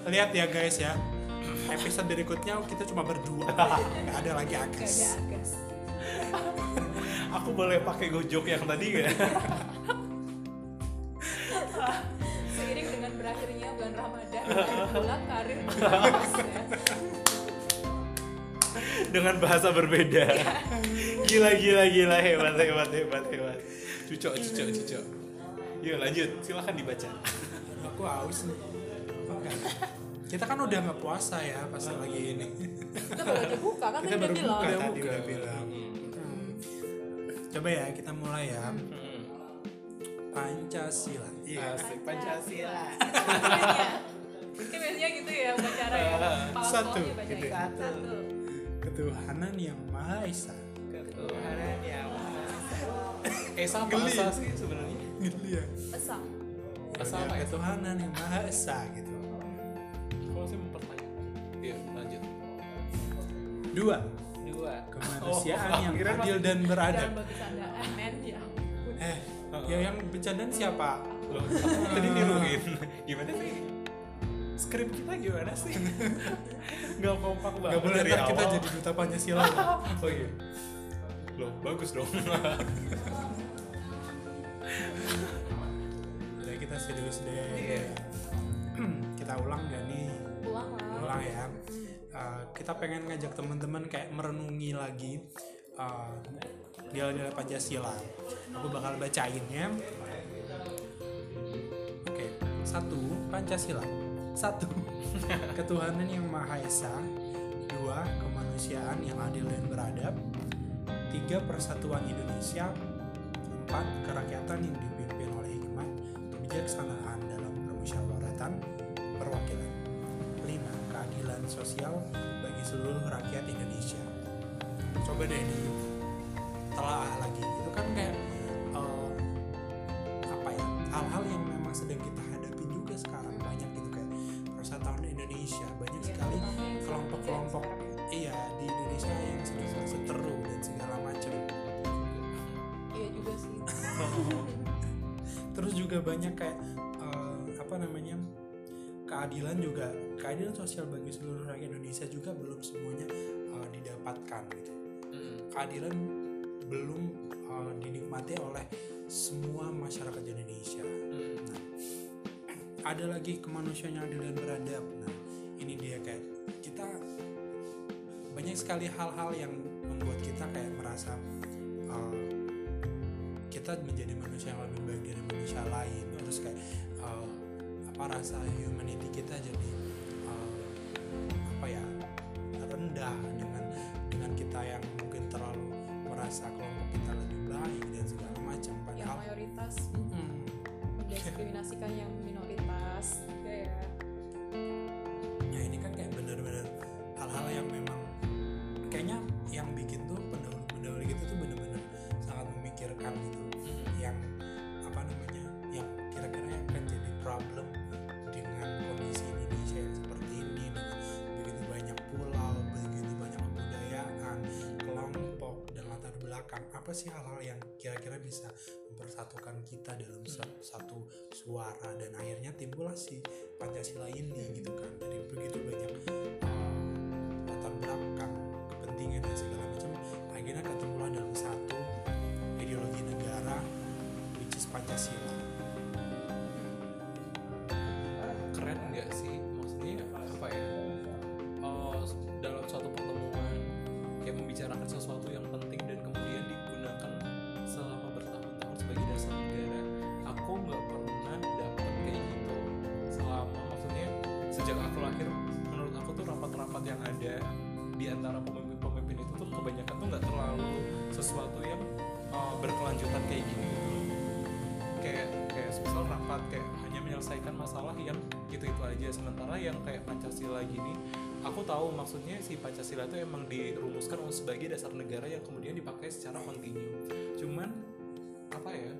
lihat ya guys ya. Episode berikutnya kita cuma berdua. [laughs] Nggak ada lagi Agus. agas. aku boleh pakai gojok yang tadi ya Seiring dengan berakhirnya bulan Ramadan, dan bulan karir ya. dengan bahasa berbeda gila gila gila. Hebat hebat hebat hebat. Cucok cucok cucok. Yuk lanjut. Silahkan dibaca. Aku haus nih. Kita kan udah nggak puasa ya pas lagi ini. Kita baru buka kan kita tadi baru udah bilang. buka Udah tadi udah bilang. Hmm. coba ya kita mulai ya. Hmm. Pancasila. Iya. Asik Pancasila. Ini biasanya gitu ya upacara ya. [laughs] Satu, bacain. gitu. Satu. ketuhanan yang maha esa ketuhanan yang [coughs] maha Esa apa Geli. Esa sih sebenarnya. Gitu ya. Esa apa Ya, Esa ketuhanan yang maha esa gitu. Kalau saya mempertanyakan iya lanjut. Dua. Dua. Kemanusiaan Oh, yang adil dan beradab men ya. eh ya yang bercandaan siapa? Loh, [laughs] tadi niruin gimana sih? Skrip kita gimana sih? Nggak kompak banget Gak boleh kita jadi duta Pancasila. [laughs] Oh iya loh bagus dong. Udah kita serius deh Iya. [clears throat] kita ulang gak nih? Pulang lah. ulang ya. Uh, kita pengen ngajak teman-teman kayak merenungi lagi uh, nilai-nilai Pancasila. Aku bakal bacainnya. Oke satu Pancasila. Satu [laughs] ketuhanan yang maha esa. Dua kemanusiaan yang adil dan beradab tiga persatuan Indonesia empat kerakyatan yang dipimpin oleh hikmat kebijaksanaan dalam permusyawaratan perwakilan lima keadilan sosial bagi seluruh rakyat Indonesia. Coba deh di telah lagi itu kan kayak eh, apa ya hal-hal yang memang sedang kita hadapi juga sekarang. Banyak gitu kayak persatuan Indonesia banyak Iya, sekali yang kelompok-kelompok iya di Indonesia yang sedang berseteru dan segala macam. Iya juga sih. [laughs] terus juga banyak kayak eh, apa namanya keadilan juga. Keadilan sosial bagi seluruh rakyat Indonesia juga belum semuanya eh, didapatkan gitu. Keadilan belum eh, dinikmati oleh semua masyarakat Indonesia. Nah, ada lagi kemanusiaan yang adil dan beradab. Nah ini dia kayak kita banyak sekali hal-hal yang membuat kita kayak merasa eh, kita menjadi manusia yang lebih baik dari manusia lain terus kayak eh, apa rasa humanity kita jadi eh, apa ya rendah dengan dengan kita yang mungkin terlalu merasa kelompok kita lebih baik dan segala macam Yang padahal mayoritas Mm-mm. mendiskriminasikan yang minoritas juga ya. ya sih hal-hal yang kira-kira bisa mempersatukan kita dalam sa- satu suara dan akhirnya timbullah si Pancasila ini gitu kan. Dari begitu banyak latar belakang kepentingan dan segala macam akhirnya ketemulah dalam satu ideologi negara which is Pancasila. Keren nggak sih antara pemimpin-pemimpin itu tuh kebanyakan tuh nggak terlalu sesuatu yang uh, berkelanjutan kayak gini gitu kayak kayak misal rapat kayak hanya menyelesaikan masalah yang itu itu aja. Sementara yang kayak pancasila gini aku tahu maksudnya si pancasila itu emang dirumuskan sebagai dasar negara yang kemudian dipakai secara kontinu. Cuman apa ya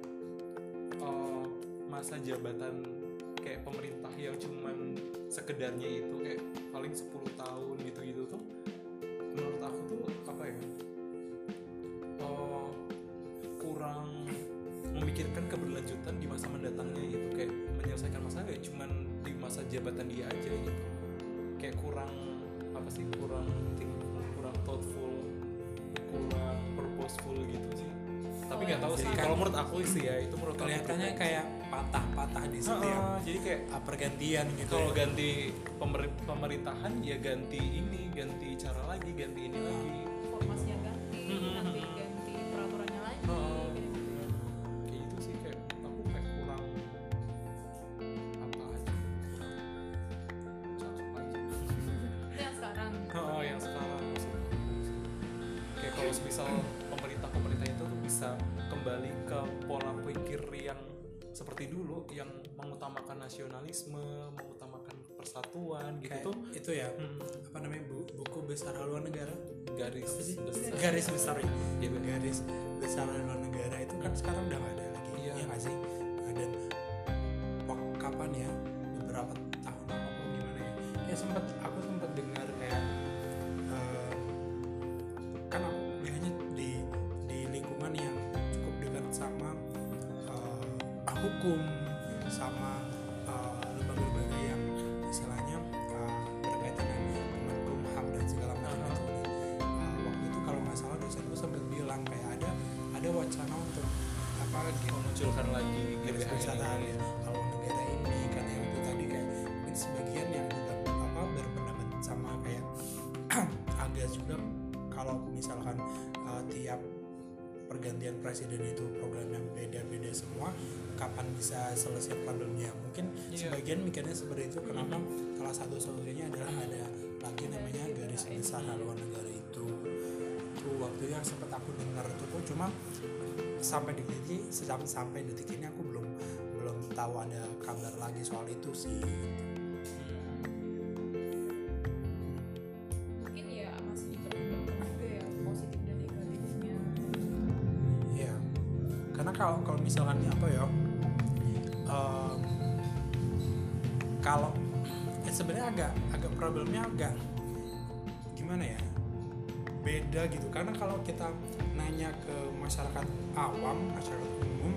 eh, masa jabatan kayak pemerintah yang cuman sekedarnya itu kayak paling 10 tahun gitu gitu ya? Eh, kurang memikirkan keberlanjutan di masa mendatangnya gitu. Kayak menyelesaikan masalah ya cuman di masa jabatan dia aja gitu. Kayak kurang apa sih kurang kurang thoughtful kurang purposeful gitu sih. Tapi Oh, nggak tahu sih kan- kalau menurut aku sih ya itu menurut kelihatannya kayak patah-patah di setiap jadi kayak uh, pergantian gitu kalau ya. ganti pemer- pemerintahan ya ganti ini ganti cara lagi ganti ini lagi formasinya ganti Mhm. nanti ganti peraturannya lagi Oh. gitu. kayak gitu sih kayak aku kayak kurang apa aja. Kurang cocok aja. [laughs] Yang sekarang oh yang sekarang. Kayak kalau misal pemerintah pemerintah itu tuh bisa kembali ke pola pikir yang seperti dulu yang mengutamakan nasionalisme mengutamakan persatuan gitu Kayak tuh. itu ya hmm, apa namanya bu- buku besar haluan negara garis besar. Garis besar. Ya garis besar haluan negara itu kan sekarang udah nggak ada lagi Iya. ya nggak sih? Nah, dan kapan ya? Beberapa tahun apa gimana ya? Ya sempat aku uh, tiap pergantian presiden itu program yang beda-beda semua kapan bisa selesai problemnya mungkin Iya. sebagian mikirnya seperti itu kenapa salah satu solusinya adalah ada lagi namanya garis besar haluan negara itu. Itu waktu yang sempat aku dengar itu pun cuma sampai detik ini sampai sampai detik ini aku belum belum tahu ada kabar lagi soal itu sih misalkan apa ya? em, kalau eh, sebenarnya agak agak problemnya agak gimana ya? Beda gitu. Karena kalau kita nanya ke masyarakat awam, masyarakat umum,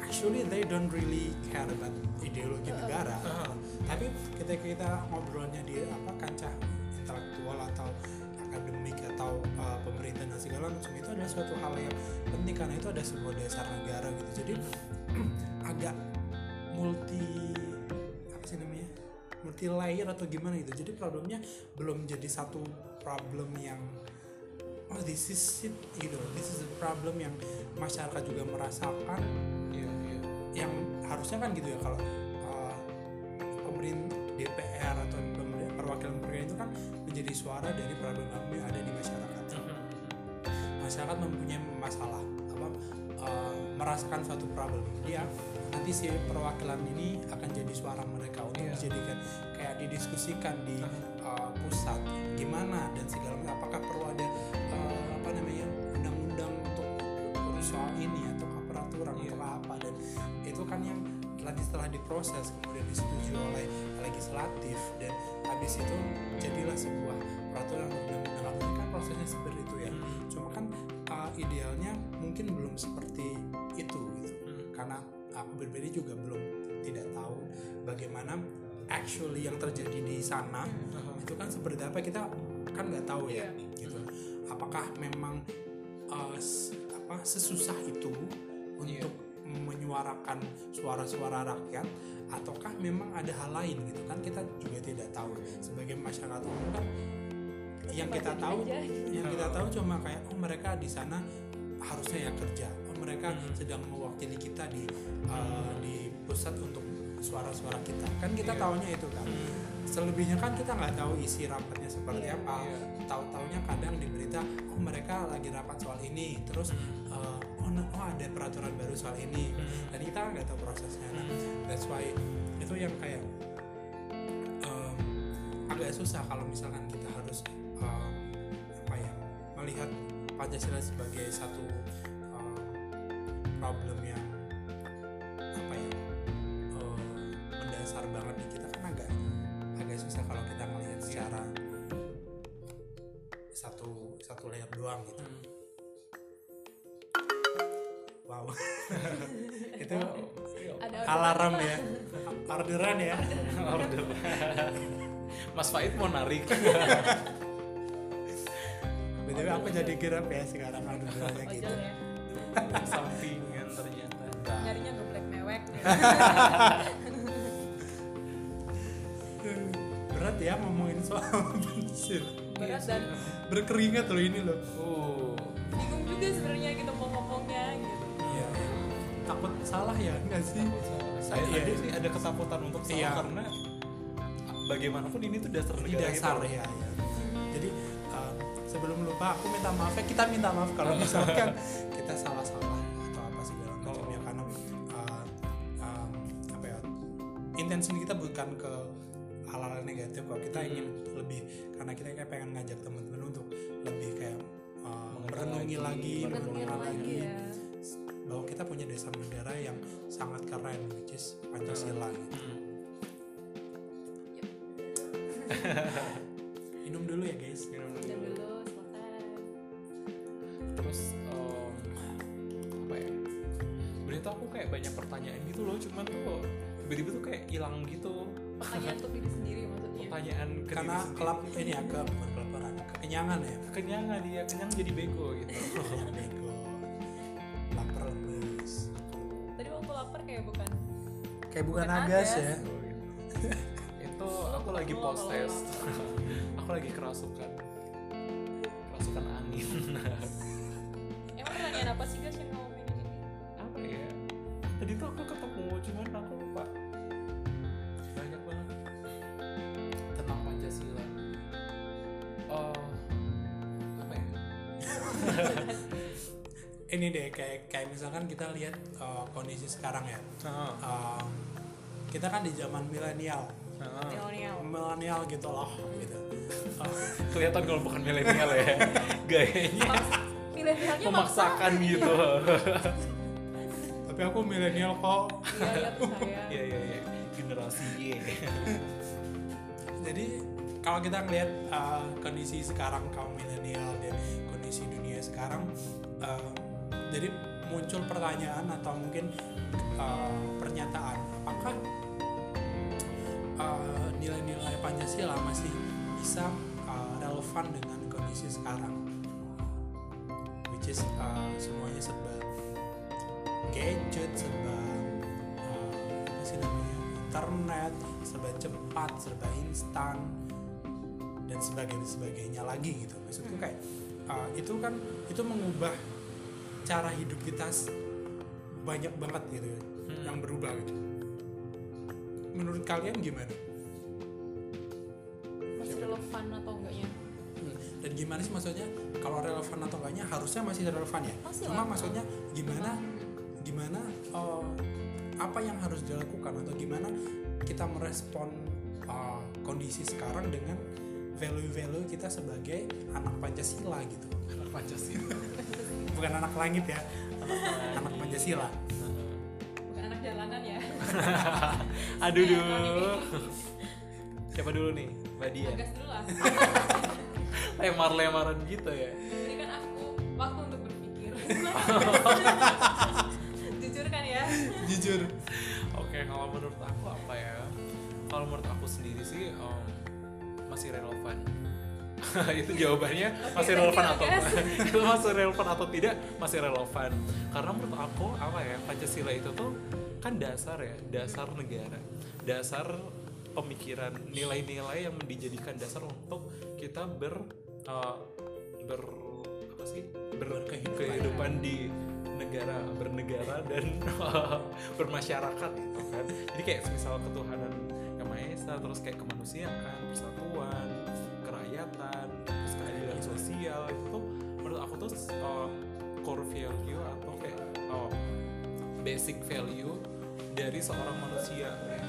actually they don't really care about ideologi negara. Ah. Tapi ketika kita ngobrolnya di apa kancah intelektual atau akademik atau uh, pemerintah dan segala macam itu adalah suatu hal yang penting karena itu ada sebuah dasar negara gitu. Jadi [clears throat] agak multi apa sih namanya? multi layer atau gimana gitu. Jadi problemnya belum jadi satu problem yang oh this is it gitu. This is a problem yang masyarakat juga merasakan Iya, iya. yang harusnya kan gitu ya kalau uh, pemerintah itu kan menjadi suara dari problem-problem yang ada di masyarakat. Masyarakat mempunyai masalah apa uh, merasakan suatu problem. Dia nanti si perwakilan ini akan jadi suara mereka untuk Iya. dijadikan kayak didiskusikan di uh, pusat. Gimana dan segala macam. Apakah perlu ada uh, apa namanya undang-undang untuk urus soal ini atau peraturan Iya. atau apa. Dan itu kan yang nanti setelah diproses kemudian disetujui oleh legislatif dan habis itu jadilah sebuah peraturan undang-undang Apa kan prosesnya seperti itu ya Hmm. cuma kan uh, idealnya mungkin belum seperti itu gitu Hmm. karena aku berbeda juga belum tidak tahu bagaimana actually yang terjadi di sana Aha. itu kan seperti apa kita kan nggak tahu ya Iya. gitu apakah memang uh, apa sesusah itu Iya. untuk menyuarakan suara-suara rakyat ataukah memang ada hal lain gitu kan kita juga tidak tahu sebagai masyarakat umum kan yang kita tahu aja. yang kita tahu cuma kayak oh mereka di sana harusnya ya kerja oh mereka Hmm. sedang mewakili kita di uh, di pusat untuk suara-suara kita kan kita Iya. tahunya itu kan Hmm. selebihnya kan kita nggak tahu isi rapatnya seperti Iya. apa Iya. tahu-taunya kadang di berita oh mereka lagi rapat soal ini terus uh, oh, oh ada peraturan baru soal ini. Hmm. dan kita nggak tahu prosesnya. Nah, that's why itu yang kayak um, agak susah kalau misalkan kita harus um, apa ya melihat Pancasila sebagai satu um, problem yang apa ya um, mendasar banget di kita. Kan agak agak susah kalau kita melihat secara satu satu layer doang gitu alarm ya orderan ya Order. Mas Faid mau narik. btw aku jadi gerak ya sekarang orderannya gitu ojol ya Sampingan ternyata. nyarinya geblek mewek [laughs] berat ya ngomongin soal bensin berat dan berkeringat loh ini loh Oh. bingung juga sebenarnya gitu mau gitu takut salah ya enggak sih Saya Iya. ada sih ada ketakutan untuk salah Iya. karena bagaimanapun ini tuh dasar negara dasar kita. ya, ya. jadi uh, sebelum lupa aku minta maaf ya kita minta maaf kalau misalkan [laughs] kita salah-salah atau apa segala macam Oh. ya karena uh, um, apa ya intensi kita bukan ke hal-hal negatif kok kita ingin lebih karena kita kayak pengen ngajak teman-teman untuk lebih kayak uh, merenungi lagi, lagi, merenungi mengenal lagi lagi ya bahwa kita punya dasar negara yang sangat keren which is Pancasila gitu. Hmm. [laughs] minum dulu ya guys. Minum dulu. dulu silakan. Terus em, apa ya? Tuh aku kayak banyak pertanyaan gitu loh, cuman tuh tiba-tiba tuh kayak hilang gitu. Pertanyaan untuk diri sendiri maksudnya. Pertanyaan ke karena kelap ini ya ke bukan kelaparan kekenyangan ya. Kekenyangan dia kenyang jadi bego gitu [laughs] kayak bukan Bukan agas agas. ya. Oh, gitu. [laughs] itu aku lagi post test. [laughs] Aku lagi kerasukan. Kerasukan angin. [laughs] Emang pertanyaan apa sih guys yang kamu pengen ini? Apa ya? Tadi tuh aku ketemu cuman aku lupa. Banyak banget. Tentang pancasila. Oh apa ya? Ini deh kayak kayak misalkan kita lihat uh, kondisi sekarang ya. Uh, kita kan di zaman milenial. Ah. milenial. Milenial gitu loh gitu. Uh, kelihatan kalau bukan milenial ya [laughs] gayanya. Milenialnya memaksakan gitu. [laughs] tapi aku milenial kok. Iya iya saya iya iya iya. Generasi Y. Jadi kalau kita ngelihat uh, kondisi sekarang kaum milenial dan kondisi dunia sekarang uh, jadi muncul pertanyaan atau mungkin uh, pernyataan apakah uh, nilai-nilai Pancasila masih bisa uh, relevan dengan kondisi sekarang. Which is uh, semuanya serba gadget serba uh, internet serba cepat serba instan dan sebagainya sebagainya lagi gitu. Maksudku kayak uh, itu kan itu mengubah cara hidup kita banyak banget gitu ya, yang berubah gitu menurut kalian gimana? Masih relevan atau enggaknya? Hmm, dan gimana sih maksudnya? Kalau relevan atau enggaknya harusnya masih relevan ya? Masih cuma lah. maksudnya gimana gimana uh, apa yang harus dilakukan atau gimana kita merespon uh, kondisi sekarang dengan value-value kita sebagai anak Pancasila gitu. Pancasila. Bukan anak langit ya. Anak Pancasila [laughs] aduh Iya, duh. siapa dulu nih? Mbak Dia gas dulu lah. [laughs] Gitu ya? Ini kan aku waktu untuk berpikir. [laughs] Jujur kan ya? Jujur. Oke, kalau menurut aku apa ya? Kalau menurut aku sendiri sih em, masih relevan. itu jawabannya masih relevan atau guys. itu masih relevan atau tidak masih relevan. Karena menurut aku apa ya Pancasila itu tuh kan dasar ya, dasar negara, dasar pemikiran, nilai-nilai yang dijadikan dasar untuk kita ber eh, ber apa sih? Berkehidupan. berkehidupan di negara bernegara dan [laughs] bermasyarakat gitu kan. Jadi kayak misal ketuhanan yang maha esa terus kayak kemanusiaan persatuan kerakyatan terus keadilan sosial itu tuh menurut aku tuh uh, core value atau kayak uh, basic value dari seorang manusia dan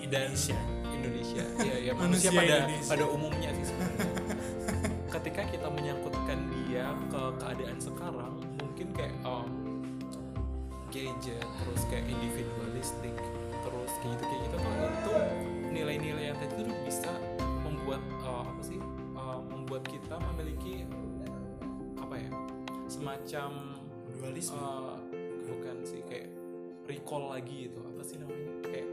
Indonesia. Indonesia [laughs] ya ya Manusia manusia, pada Indonesia. pada umumnya sih sebenarnya [laughs] ketika kita menyangkutkan dia ke keadaan sekarang mungkin kayak um, gadget terus kayak individualistik terus kayak gitu kayak gitu tuh itu nilai-nilai yang tadi tuh bisa membuat uh, apa sih uh, membuat kita memiliki semacam dualisme eh, bukan sih kayak recall lagi gitu. Apa sih namanya? Kayak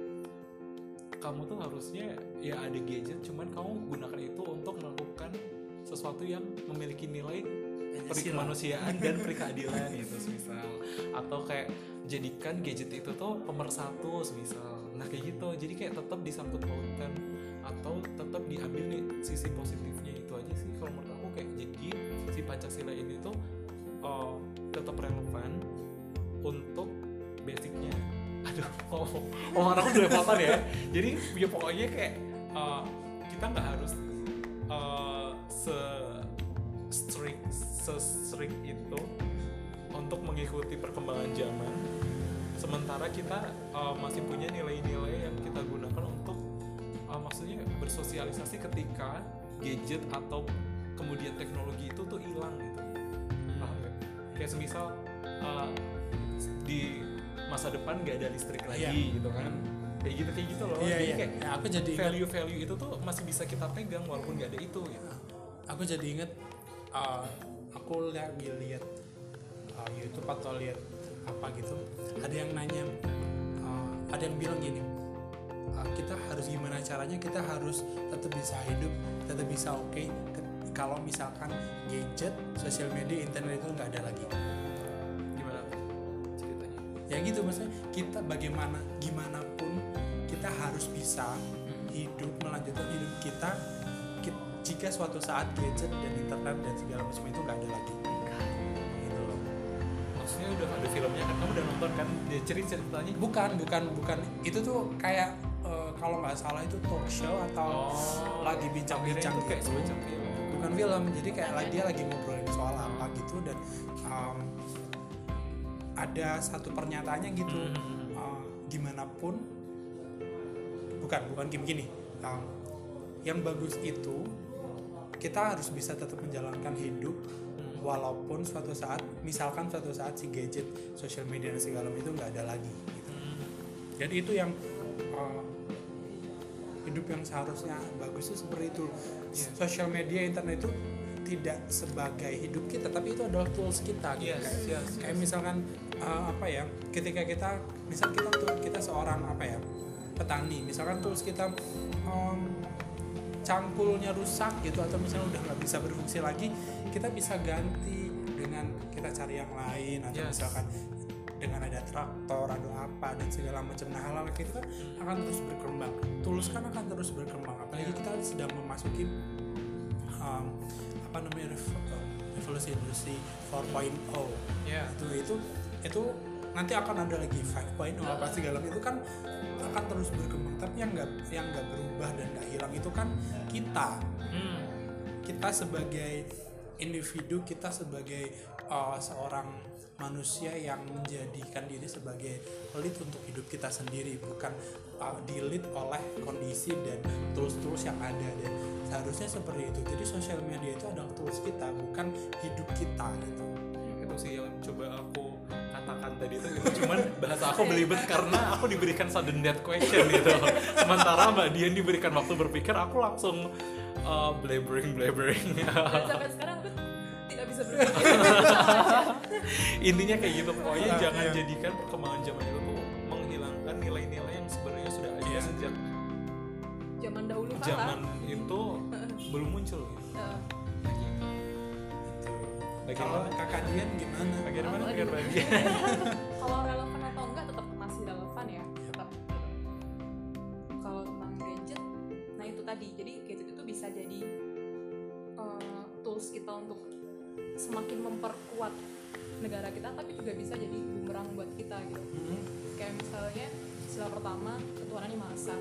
kamu tuh harusnya ya ada gadget cuman kamu gunakan itu untuk melakukan sesuatu yang memiliki nilai Pancasila. kemanusiaan dan [laughs] perkeadilan gitu misal atau kayak jadikan gadget itu tuh pemersatu misal nah kayak gitu. Jadi kayak tetap disangkut pautkan atau tetap diambil nih sisi positifnya itu aja sih. Kalau menurut aku kayak jadi si pancasila ini tuh uh, tetap relevan untuk basicnya. Aduh [laughs] oh, oh aku belepotan ya? Jadi ya pokoknya kayak uh, kita nggak harus uh, se strict se strict itu untuk mengikuti perkembangan zaman. Sementara kita uh, masih punya nilai-nilai yang kita gunakan untuk uh, maksudnya bersosialisasi ketika gadget atau kemudian teknologi itu tuh hilang gitu. Paham kayak semisal uh, di masa depan nggak ada listrik lagi Iya. gitu kan. Kayak gitu kayak gitu loh. Iya jadi iya. kayak Ya, aku jadi ingat, value-value itu tuh masih bisa kita pegang walaupun nggak ada itu gitu. Aku jadi inget uh, aku lagi lihat uh, YouTube atau lihat apa gitu ada yang nanya uh, ada yang bilang gini uh, kita harus gimana caranya kita harus tetap bisa hidup tetap bisa oke ke- kalau misalkan gadget sosial media internet itu nggak ada lagi ya gitu maksudnya kita bagaimana gimana pun kita harus bisa hidup melanjutkan hidup kita ki- jika suatu saat gadget dan internet dan segala macam itu nggak ada lagi. Gitu loh. Maksudnya udah ada filmnya kan? Kamu udah nonton kan? Dia cerita ceritanya? Bukan bukan bukan. Itu tuh kayak eh, kalau nggak salah itu talk show atau lagi bincang-bincang itu kayak gitu. semacam film. Bukan film jadi kayak lagi dia lagi ngobrolin soal apa gitu dan um, ada satu pernyataannya gitu Hmm. uh, gimana pun bukan bukan gini gini um, yang bagus itu kita harus bisa tetap menjalankan hidup Hmm. walaupun suatu saat misalkan suatu saat si gadget sosial media dan segala itu nggak ada lagi gitu. Hmm. jadi itu yang uh, hidup yang seharusnya bagus itu seperti itu Iya. sosial media internet itu tidak sebagai hidup kita tapi itu adalah tools kita gitu. Yes, kayak, yes, kayak yes. misalkan uh, apa ya ketika kita misal kita tuh kita seorang apa ya petani misalkan tools kita um, cangkulnya rusak gitu atau misalnya udah nggak bisa berfungsi lagi kita bisa ganti dengan kita cari yang lain atau Yes. misalkan dengan ada traktor atau apa dan segala macam nah hal-hal itu kan akan terus berkembang tools kan akan terus berkembang apalagi Ya. kita sedang memasuki apa namanya rev- revolusi industri 4.0 ya itu itu itu nanti akan ada lagi 5.0 apa segala itu kan akan terus berkembang tapi yang nggak yang nggak berubah dan nggak hilang itu kan kita. Hmm. kita sebagai individu kita sebagai uh, seorang manusia yang menjadikan diri sebagai lead untuk hidup kita sendiri bukan uh, di-lead oleh kondisi dan tools-tools yang ada. Dan seharusnya seperti itu. Jadi sosial media itu adalah tools kita bukan hidup kita gitu. Itu sih yang coba aku katakan tadi itu gitu. cuman bahasa aku belibet karena aku diberikan sudden death question gitu. Sementara mbak Dian diberikan waktu berpikir aku langsung uh, blabbering blabbering. Dan sampai sekarang aku tidak bisa berpikir [laughs] [laughs] intinya kayak gitu pokoknya Iya. jangan jadikan perkembangan zaman itu tuh menghilangkan nilai-nilai yang sebenarnya sudah ada Iya. sejak zaman dahulu kala zaman itu [laughs] belum muncul gitu. eh, kalau Bagaimana? kakak Dian gimana Bagaimana dengan bagian? [laughs] kalau relevan atau enggak tetap masih relevan ya tetap kalau tentang gadget nah itu tadi jadi gadget itu bisa jadi eh, tools kita untuk semakin memperkuat negara kita tapi juga bisa jadi bumerang buat kita gitu. Hmm, kayak misalnya istilah pertama ketuhanan yang maha esa.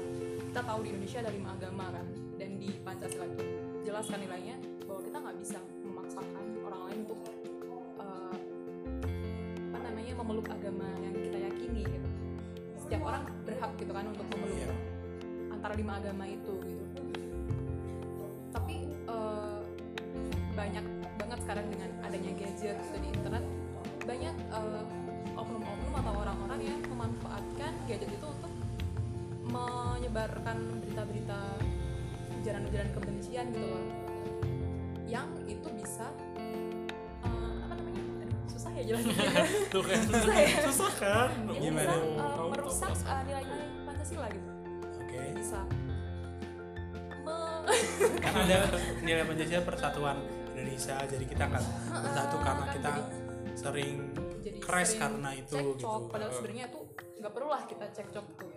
Kita tahu di Indonesia ada lima agama kan dan di Pancasila itu jelas kan nilainya bahwa kita nggak bisa memaksakan orang lain untuk eh, apa namanya memeluk agama yang kita yakini gitu. Setiap orang berhak gitu kan untuk memeluk Iya. antara lima agama itu gitu. Tapi eh, banyak banget sekarang dengan adanya gadget gitu di internet banyak eh, oknum-oknum atau orang-orang yang memanfaatkan gadget itu untuk menyebarkan berita-berita ujaran-ujaran kebencian gitu loh. Yang itu bisa eh, apa namanya? Aduh, ya jelas [laughs] Tuh kan. Susah ya? susah kan? Ini Gimana? bisa uh, Kamu tahu merusak uh, nilai-nilai Pancasila gitu. Oke. Bisa. Me- kan ada nilai Pancasila persatuan Indonesia jadi kita nggak bersatu karena kan kita jadi- sering jadi crash sering karena itu cekcok, gitu. padahal sebenarnya tuh nggak perlu lah kita cekcok tuh.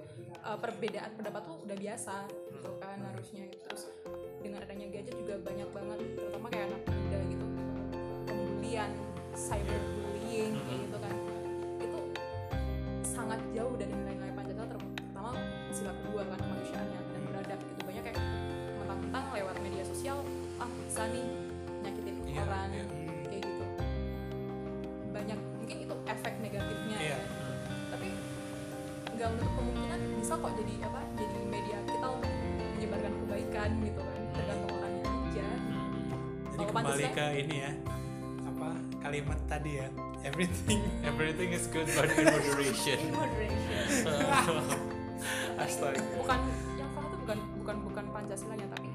Uh, perbedaan pendapat tuh udah biasa gitu kan harusnya. Terus dengan adanya gadget juga banyak banget terutama kayak anak muda gitu pembulian cyberbullying kayak gitu kan. Itu sangat jauh dari nilai-nilai Pancasila ter- terutama sila kedua kan kemanusiaannya dan beradab gitu. Banyak kayak mentang-mentang lewat media sosial ah bisa nih nyakitin Iya, orang. iya. Banyak mungkin itu efek negatifnya Iya. ya. Tapi nggak menutup kemungkinan bisa kok jadi apa jadi media kita untuk menyebarkan kebaikan gitu kan tergantung orangnya aja. Jadi Kalau kembali Pancasila- ke ini ya apa kalimat tadi ya everything [laughs] everything is good but in moderation. [laughs] In moderation. [laughs] Astaga. Bukan yang salah itu bukan bukan bukan pancasilanya tapi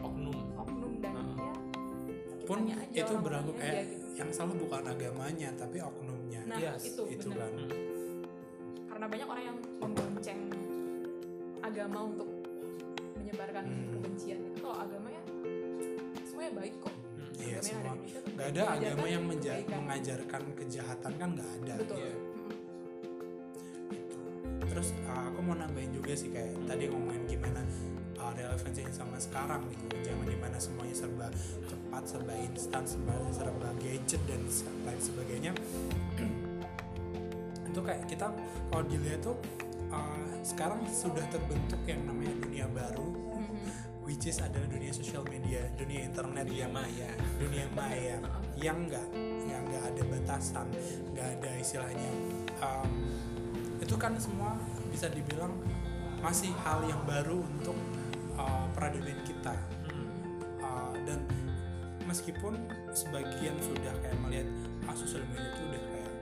oknum. oknum dan Ah. ya pun itu berlaku kayak gitu. Yang salah bukan agamanya tapi oknumnya nah Yes, itu, itu benar kan karena banyak orang yang membonceng agama untuk menyebarkan Hmm. kebencian itu kalau agama ya semuanya baik kok iya Agama yang ada semua Indonesia nggak ada agama yang menja- kebaikan. mengajarkan kejahatan kan nggak ada betul Iya. Mm-mm. gitu. terus uh, aku mau nambahin juga sih kayak tadi ngomongin gimana uh, relevansinya sama sekarang gitu. Zaman di mana semuanya serba cepat serba instan serba serba gadget dan lain sebagainya. [clears throat] Itu kayak kita kalau dilihat tuh uh, sekarang sudah terbentuk yang namanya dunia baru Mhm. which is adalah dunia sosial media dunia internet. Dia yang maya. Dunia maya. Yang enggak yang enggak ada batasan enggak ada istilahnya um, itu kan semua bisa dibilang masih hal yang baru untuk uh, peradaban kita. Uh, dan meskipun sebagian sudah kayak melihat ah sosial media itu udah kayak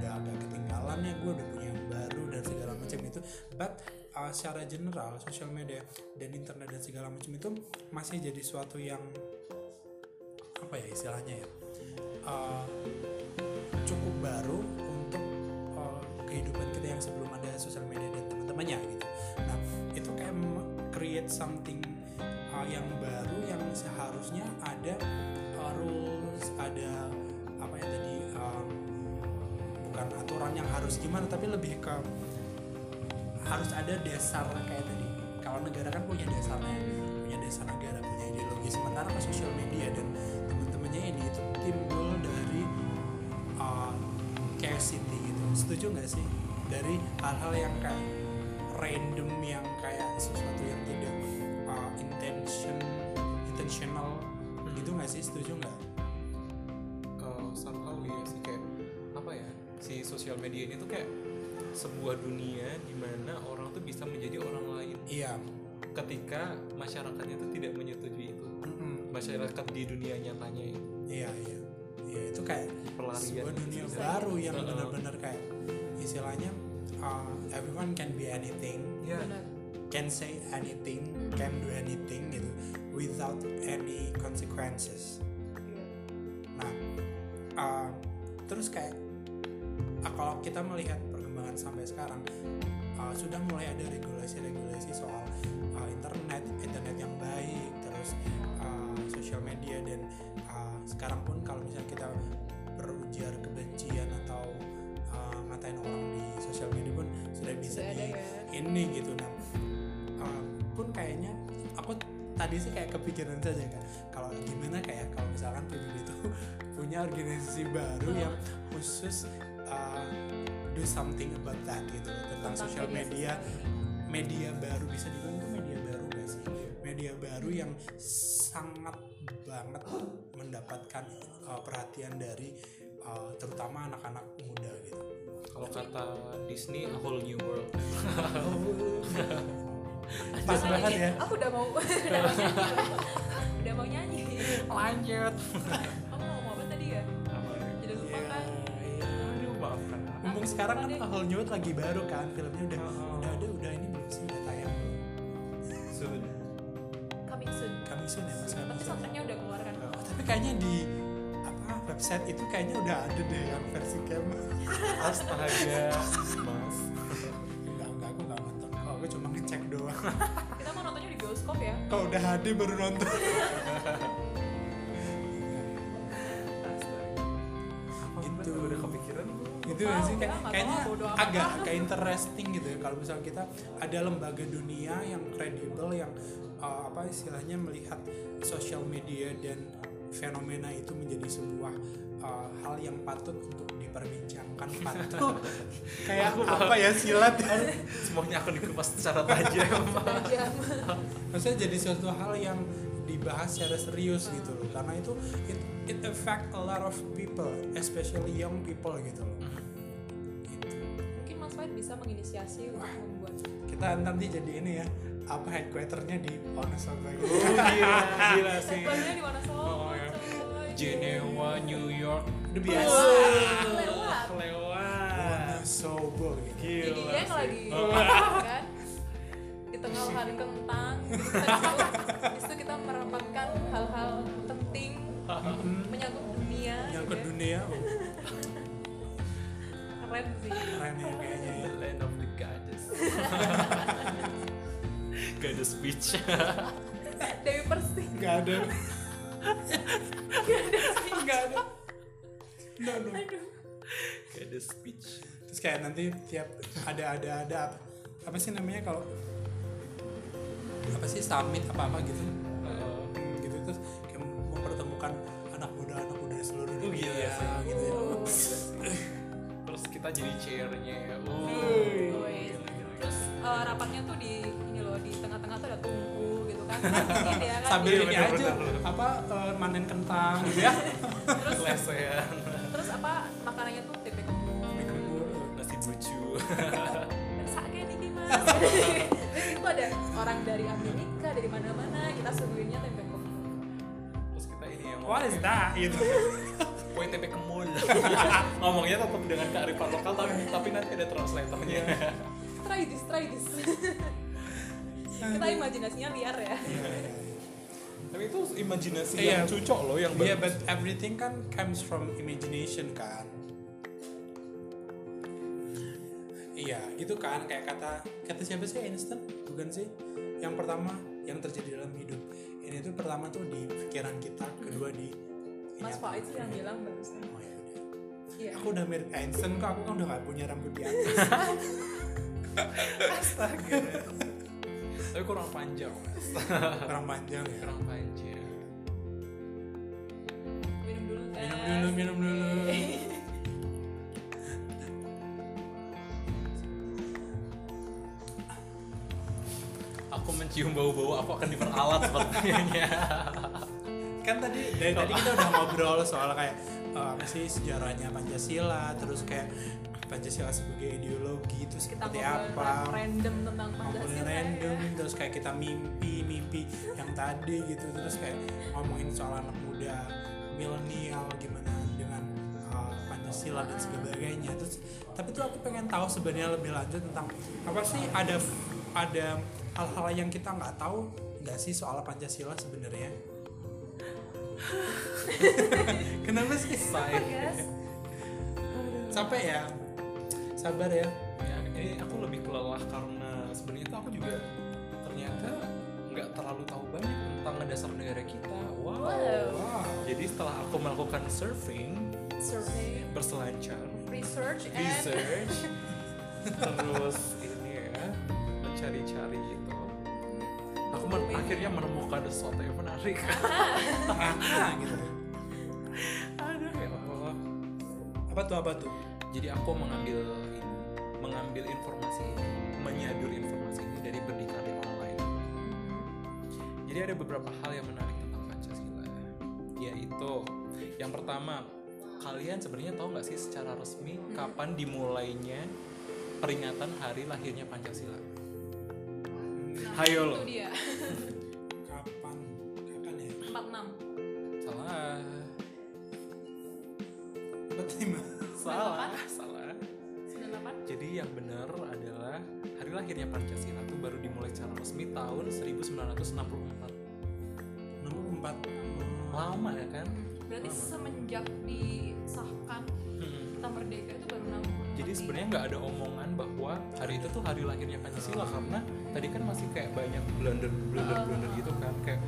udah agak ketinggalan ya gue udah punya yang baru dan segala macam itu. But uh, secara general sosial media dan internet dan segala macam itu masih jadi suatu yang apa ya istilahnya ya uh, cukup baru untuk uh, kehidupan kita yang sebelum ada sosial media dan teman-temannya gitu create something uh, yang baru yang seharusnya ada uh, rules ada apa ya tadi um, bukan aturan yang harus gimana tapi lebih ke harus ada dasar kayak tadi. Kalau negara kan punya dasarnya punya dasar negara punya ideologi. Sementara ke sosial media dan teman-temannya ini itu timbul dari uh, curiosity gitu. Setuju nggak sih? Dari hal-hal yang kayak random yang kayak sesuatu yang tidak uh, intention intentional. Gitu nggak sih? Setuju nggak? Uh, somehow ya sih kayak apa ya si sosial media ini tuh kayak sebuah dunia di mana orang tuh bisa menjadi orang lain. Iya. Ketika masyarakatnya tuh tidak menyetujui itu. Masyarakat di dunia nyatanya itu. Iya iya. Iya itu kayak pelarian sebuah dunia baru yang benar-benar kayak istilahnya uh, everyone can be anything. Benar. Can say anything can do anything gitu without any consequences. Nah uh, terus kayak uh, kalau kita melihat perkembangan sampai sekarang uh, sudah mulai ada regulasi-regulasi soal uh, internet internet yang baik terus uh, sosial media dan uh, sekarang pun kalau misalnya kita berujar kebencian atau uh, ngatain orang di sosial media pun sudah bisa Sudah di ya. ini gitu. Nah uh, pun kayaknya aku tadi sih kayak kepikiran saja kan. Kalau gimana kayak kalau misalkan PBB itu [laughs] punya organisasi baru yang khusus uh, do something about that gitu tentang, sosial media media. baru bisa dibilang itu media baru gak sih? Media baru yang sangat banget mendapatkan uh, perhatian dari uh, terutama anak-anak muda kalau kata Disney a whole new world. [laughs] Pas banget ya. aku udah mau [laughs] udah mau nyanyi. Lanjut. Kamu mau ngomong apa tadi ya? Apa ya? jadi lupa Iya, kan? iya. aduh maafkan mumpung sekarang kan deh. Whole New World lagi baru kan filmnya udah Oh. udah ada udah ini belum sih udah tayang. Soon. Coming soon. Kami soon ya mas. Tapi soundtracknya udah keluar kan? Oh, tapi kayaknya di website itu kayaknya udah ada deh yang versi cam. [laughs] Astaga. Mas. Enggak enggak aku nggak nonton. Oh, aku cuma ngecek doang. Kita mau nontonnya di bioskop ya? Kalau udah HD baru nonton. Gitu. Udah kepikiran? Gitu nggak sih? Kayak, kayaknya agak agak interesting gitu ya. Kalau misalnya kita ada lembaga dunia yang kredibel yang uh, apa istilahnya melihat sosial media dan fenomena itu menjadi sebuah uh, hal yang patut untuk diperbincangkan patut. [laughs] Kayak apa ya silat? [laughs] Semuanya akan dikupas secara tajam. [laughs] Maksudnya jadi suatu hal yang dibahas secara serius gitu loh. Karena itu it, it affect a lot of people especially young people gitu loh. Gitu. mungkin Mas Wahid bisa menginisiasi untuk membuat kita nanti jadi ini ya apa headquarternya di Wonosobo. Gitu. oh gila gila sih. Headquarternya di mana Oh, ya. Genewa, New York. Udah biasa. Wah, lewat. lewat Wonosobo gitu. Jadi gila yang sih. lagi Oh. kan? Di tengah hari kentang gitu, kita di situ kita merapatkan hal-hal penting menyangkut dunia yang gitu ke ya. dunia oh, keren sih. Keren ya kayaknya ya goddess beach [laughs] Dewi Persik. Nggak ada. Nggak ada no, no. aduh. Goddess beach terus kayak nanti tiap ada ada ada apa, apa sih namanya kalau apa sih summit apa apa gitu ya kan? Sambil Iya, ini aja bener, bener. apa eh, manen kentang gitu ya. Terus lesehan. terus apa makanannya tuh tempe kembung nasi bucu. Sakit nih mas. [laughs] Terus itu ada orang dari Amerika dari mana-mana kita suguhinnya tempe kembung terus kita ini yang what is that? Gitu. [laughs] Kue tempe kemul. [laughs] Ngomongnya tetap dengan kearifan lokal tapi, tapi nanti ada translatornya. Try this try this kita imajinasinya liar ya tapi itu imajinasi Iya. yang cucok loh yang Iya, bagus. but everything kan comes from imagination kan. Iya, gitu kan kayak kata kata siapa sih Einstein? Bukan sih? Yang pertama yang terjadi dalam hidup. Ini tuh pertama tuh di pikiran kita, kedua di Mas. Faiz sih yang bilang barusan Oh, ya udah. iya Aku udah mirip Einstein kok, aku kan udah gak punya rambut di atas. [laughs] Astaga. Tapi kurang panjang mas [laughs] Kurang panjang ya. kurang panjang minum dulu guys Minum dulu, minum dulu. aku mencium bau-bau aku akan diperalat sepertinya kan tadi dari tadi kita udah ngobrol soal kayak eh, apa sih sejarahnya Pancasila, terus kayak Pancasila sebagai ideologi itu kita seperti apa? random tentang Pancasila random ya. terus kayak kita mimpi mimpi yang tadi gitu terus kayak ngomongin soal anak muda milenial gimana dengan uh, Pancasila dan sebagainya terus tapi tuh aku pengen tahu sebenarnya lebih lanjut tentang apa sih ada ada hal-hal yang kita nggak tahu nggak sih soal Pancasila sebenarnya [laughs] kenapa sih guys? sampai ya sabar ya. Ya ini aku lebih kelelah karena sebenarnya itu aku juga ternyata nggak terlalu tahu banyak tentang dasar negara kita. Wow, Wow. wow. Jadi setelah aku melakukan surfing survey berselancar. Research and research. [laughs] Terus ini ya mencari-cari gitu. Aku men- akhirnya menemukan sesuatu yang menarik. [laughs] Ah gitu. Aduh. Ya Allah. Apa tuh apa tuh? Jadi aku mengambil mengambil informasi ini menyadur informasi ini dari berdikari online. Jadi ada beberapa hal yang menarik tentang Pancasila yaitu yang pertama kalian sebenarnya tahu nggak sih secara resmi kapan dimulainya peringatan hari lahirnya Pancasila? Nah, Hayo lo. [laughs] kapan? Kapan ya? 46 salah. Apa lima salah salah. 98 jadi yang benar adalah hari lahirnya Pancasila itu baru dimulai secara resmi tahun 1964 nomor empat. Lama ya kan? Berarti Lama. semenjak disahkan Mm-mm. kita merdeka itu baru 60 Jadi sebenarnya nggak ada omongan bahwa hari itu tuh hari lahirnya Pancasila karena tadi kan masih kayak banyak blunder blunder blunder gitu kan kayak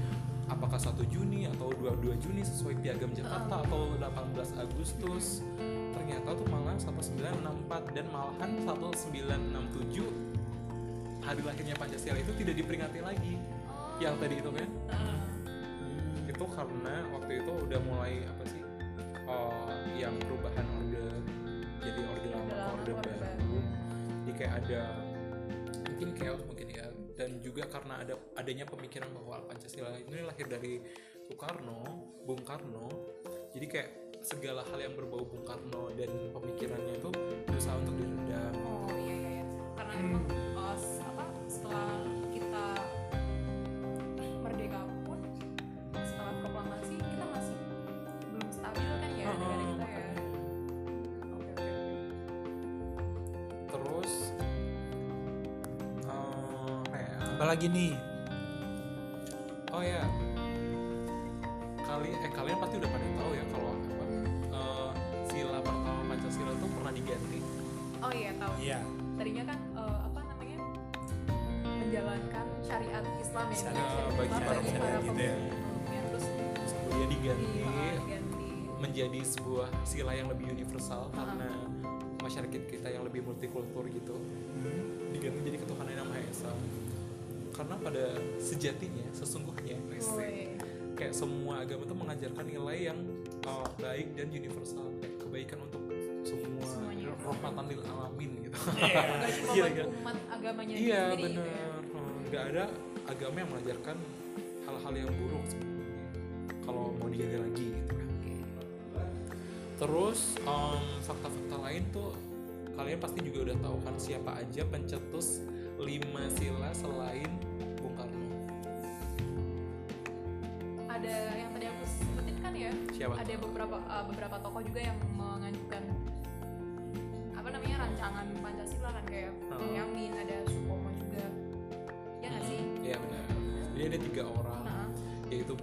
apakah 1 Juni atau 22 Juni sesuai piagam Jakarta atau 18 Agustus. Ternyata tuh malah 1964 dan malahan 1967 hari lahirnya Pancasila itu tidak diperingati lagi. Oh. yang tadi itu kan? Heeh. itu karena waktu itu udah mulai apa sih? Eh, yang perubahan orde jadi orde lama Orde baru. jadi kayak ada mungkin chaos mungkin dan juga karena ada adanya pemikiran bahwa Pancasila ini lahir dari Soekarno Bung Karno jadi kayak segala hal yang berbau Bung Karno dan pemikirannya itu berusaha untuk diredam oh iya iya iya. karena emang eh, s- apa setelah apalagi nih Oh ya, kali eh kalian pasti udah pada tahu ya kalau apa eh, sila pertama Pancasila itu pernah diganti. oh iya tahu iya tadinya kan eh, apa namanya menjalankan syariat Islam ya Syariat, syariat bagi para pemuda para gitu ya. terus Terus kemudian diganti diganti menjadi sebuah sila yang lebih universal Uh-huh. karena masyarakat kita yang lebih multikultur gitu. Diganti jadi ketuhanan yang maha esa. Karena pada sejatinya, sesungguhnya, kayak semua agama itu mengajarkan nilai yang uh, baik dan universal, kayak kebaikan untuk semua, Semuanya. rahmatan lil alamin gitu. [laughs] cuma Iya, buat iya. umat agamanya Iya sendiri gitu ya. bener, Hmm, nggak ada agama yang mengajarkan hal-hal yang buruk sebenarnya. Kalau mau digali lagi gitu kan. Terus em, fakta-fakta lain tuh kalian pasti juga udah tahu kan siapa aja pencetus lima sila selain Siapa? ada beberapa uh, beberapa tokoh juga yang mengajukan apa namanya rancangan Pancasila kan kayak Oh. Yamin ada Supomo juga ya nggak sih Iya benar. Jadi ada tiga orang Nah, yaitu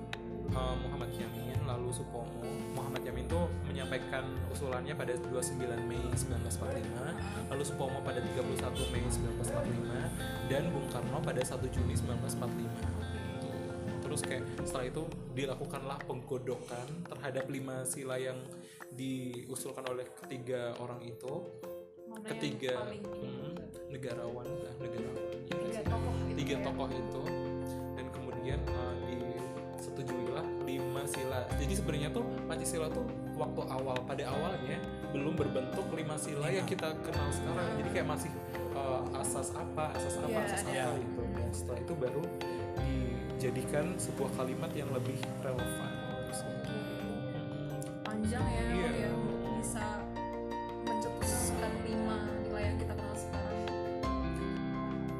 uh, Muhammad Yamin lalu Supomo. Muhammad Yamin tuh menyampaikan usulannya pada 29 Mei 1945, lalu Supomo pada 31 Mei 1945 dan Bung Karno pada 1 Juni 1945. Terus kayak setelah itu dilakukanlah penggodokan terhadap lima sila yang diusulkan oleh ketiga orang itu. mana Ketiga hmm, negarawan, nah, negarawan. Iya nggak tiga tokoh tiga ya. tokoh itu dan kemudian uh, disetujuilah lima sila jadi sebenarnya tuh pancasila tuh waktu awal pada awalnya belum berbentuk lima sila yang kita kenal sekarang jadi kayak masih uh, asas apa asas apa Iya, asas iya. apa gitu dan setelah itu baru dijadikan sebuah kalimat yang lebih relevan panjang ya Iya. yang bisa mencetuskan lima nilai yang kita kenal sekarang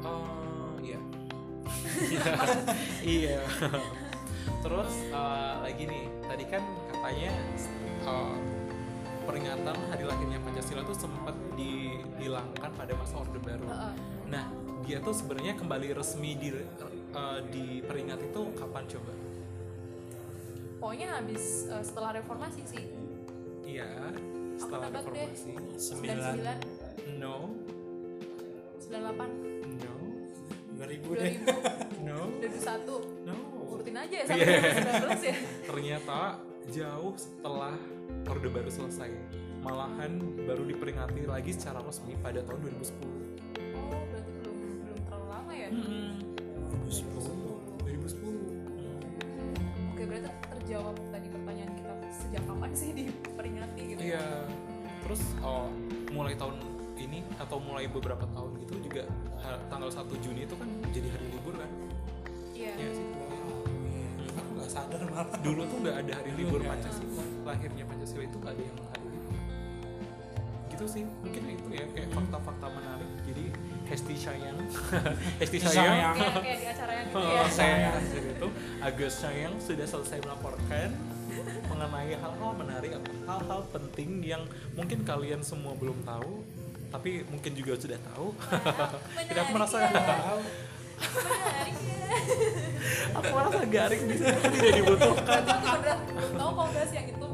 Oh iya. [laughs] iya. Terus eh, lagi nih, tadi kan katanya eh, peringatan hari lahirnya Pancasila tuh sempat dihilangkan pada masa Orde Baru. Heeh. Nah, dia tuh sebenarnya kembali resmi di eh, diperingati itu kapan coba? pokoknya habis uh, setelah reformasi sih. Iya, setelah nebak deh. reformasi. sembilan. 99 No, 98 no, 2000 deh. 2000 [laughs] no, 2001 no. urutin aja ya sampai Iya. 2019 ya. [laughs] Ternyata jauh setelah Orde Baru selesai. Malahan baru diperingati lagi secara resmi pada tahun 2010 oh berarti belum belum terlalu lama ya 2010 2010 oke berarti terjawab tadi pertanyaan kita sejak kapan sih diperingati gitu iya. Terus oh, mulai tahun ini atau mulai beberapa tahun gitu juga tanggal 1 Juni itu kan jadi hari libur kan? Iya. Iya sih. Aku nggak sadar malah. Dulu tuh nggak ada hari libur Nggak. Pancasila. Lahirnya Pancasila itu nggak ada yang hari libur. Gitu sih. Mungkin itu ya kayak fakta-fakta menarik. Jadi Hesti sayang. [laughs] Hesti sayang. Sayang. kayak kayak di acara yang gitu Oh, ya. Saya itu Agus sayang sudah selesai melaporkan mengenai hal-hal menarik atau hal-hal penting yang mungkin kalian semua belum tahu tapi mungkin juga sudah tahu. [laughs] Tidak Menarik merasa ya. tahu. Ya. Aku merasa garing di sana tidak dibutuhkan. Aku beneran tahu kalau bahas yang itu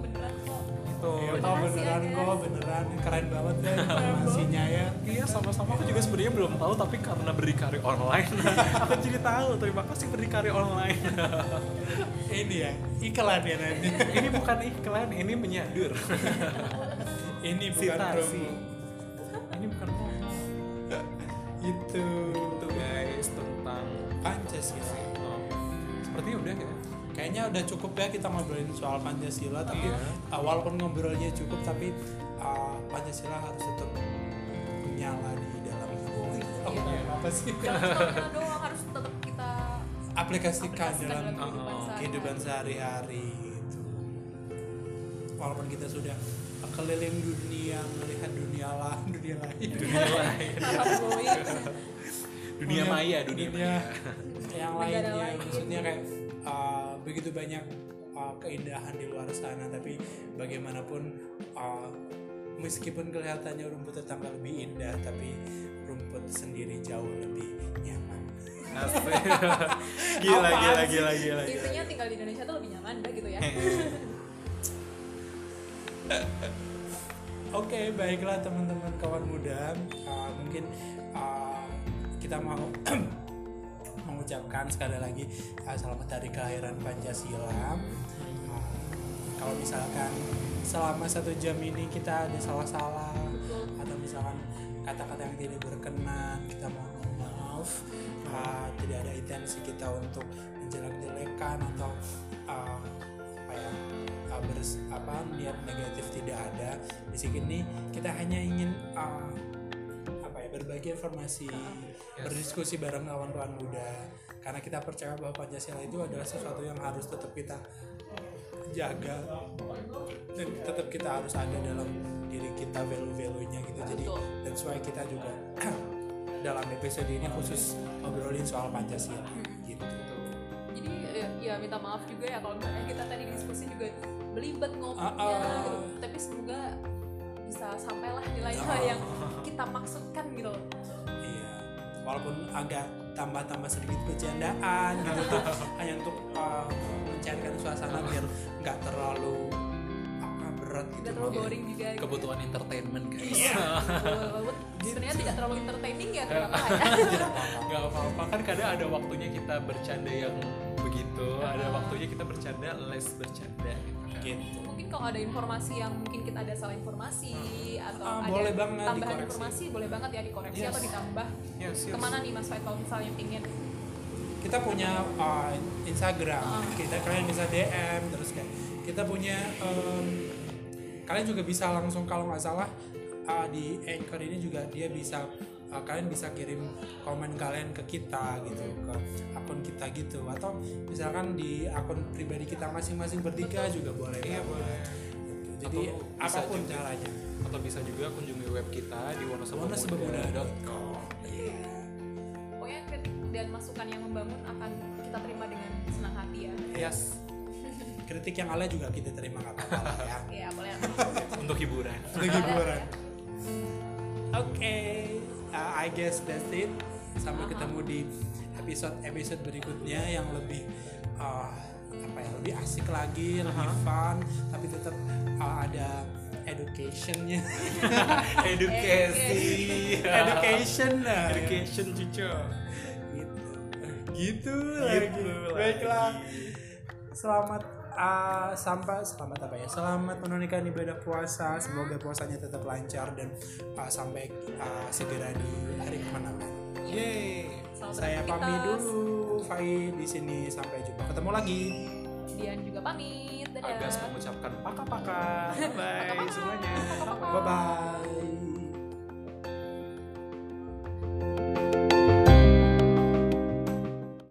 tuh. Ya, Terima kok kasih, beneran kok beneran. Keren banget ya. [laughs] Iya sama-sama aku juga sebenarnya belum tahu tapi karena berdikari online [laughs] aku jadi tahu terima kasih berdikari online [laughs] Ini ya iklan ya nanti. ini bukan iklan ini menyadur [laughs] Ini bukan promo. ini bukan promo Itu itu guys tentang Pancasila. oh, sepertinya udah ya Kayaknya udah cukup ya kita ngobrolin soal Pancasila tapi Iya. uh, walaupun ngobrolnya cukup tapi uh, Pancasila harus tetap menyala di dalam oh, Iya. apa sih? Jangan [laughs] doang harus tetap kita aplikasikan aplikasikan dalam dalam kehidupan sehari-hari. kehidupan sehari-hari gitu. Walaupun kita sudah keliling dunia melihat dunia lah dunia lain dunia lain [laughs] dunia maya dunia, maya yang lainnya lain. maksudnya kayak uh, begitu banyak uh, keindahan di luar sana tapi bagaimanapun uh, meskipun kelihatannya rumput tetangga lebih indah tapi rumput sendiri jauh lebih nyaman [laughs] gila, gila gila gila gila Intinya tinggal di Indonesia tuh lebih nyaman dah gitu ya. [laughs] Oke, baiklah teman-teman kawan muda. Uh, mungkin uh, kita mau [clears throat] mengucapkan sekali lagi uh, selamat hari kelahiran Pancasila. Kalau misalkan selama satu jam ini kita ada salah-salah atau misalkan kata-kata yang tidak berkenan, kita mohon maaf. Uh, tidak ada intensi kita untuk menjelek-jelekan atau uh, apa ya uh, bers- apa niat negatif tidak ada di sini kita hanya ingin uh, apa ya berbagi informasi berdiskusi bareng kawan-kawan muda karena kita percaya bahwa Pancasila itu adalah sesuatu yang harus tetap kita jaga. Dan tetap kita harus ada dalam diri kita value-value-nya gitu. Jadi that's why kita juga [clears throat] dalam episode ini khusus ngobrolin soal Pancasila gitu. Jadi ya, ya minta maaf juga ya kalau misalnya kita tadi diskusi juga belibet ngomongnya gitu. Tapi semoga bisa sampailah nilai Ah. yang kita maksudkan gitu. Iya, walaupun agak tambah-tambah sedikit bercandaan gitu tuh [laughs] hanya untuk uh, mencairkan suasana biar nggak terlalu apa berat gitu. Gak terlalu boring juga. gitu. kebutuhan entertainment guys Iya. [laughs] Walaupun sebenarnya tidak terlalu entertaining ya kenapa ya? [laughs] Tidak apa-apa. nggak apa-apa kan kadang ada waktunya kita bercanda yang begitu ada waktunya kita bercanda less bercanda gitu. Gitu. mungkin kalau ada informasi yang mungkin kita ada salah informasi atau Ah, ada boleh banget tambahan dikoreksi. informasi boleh banget ya dikoreksi Yes. atau ditambah Yes, yes. ke mana nih Mas Faid kalau misalnya pingin Kita punya uh, Instagram, Ah. kita kalian bisa DM terus kayak kita punya um, kalian juga bisa langsung kalau nggak salah uh, di Anchor ini juga dia bisa uh, kalian bisa kirim komen kalian ke kita gitu ke akun kita gitu atau misalkan di akun pribadi kita masing-masing bertiga juga boleh Iya, banget. boleh. Gitu. jadi Atau bisa apa pun juga. caranya atau bisa juga kunjungi web kita di wonosebemuda.com Iya. pokoknya kritik dan masukan yang membangun akan kita terima dengan senang hati ya yes [laughs] kritik yang ala juga kita terima nggak apa-apa ya ya boleh untuk hiburan untuk hiburan [laughs] Oke, uh, I guess that's it. Sampai ketemu di episode episode berikutnya yang lebih uh, apa ya lebih asik lagi, lebih fun, tapi tetap uh, ada educationnya, [laughs] edukasi education lah. education cucu Gitu, gitu, Gitu lagi. lagi. Baiklah, selamat uh, sampai selamat apa ya? Selamat menunaikan ibadah puasa. Semoga puasanya tetap lancar dan uh, sampai uh, segera di hari kemenangan. Yeay. Saya pamit dulu Fai di sini. Sampai jumpa. Ketemu lagi. Dian juga pamit. Dadah. Agas mengucapkan paka-paka. Bye paka -paka. semuanya. Paka -paka. bye bye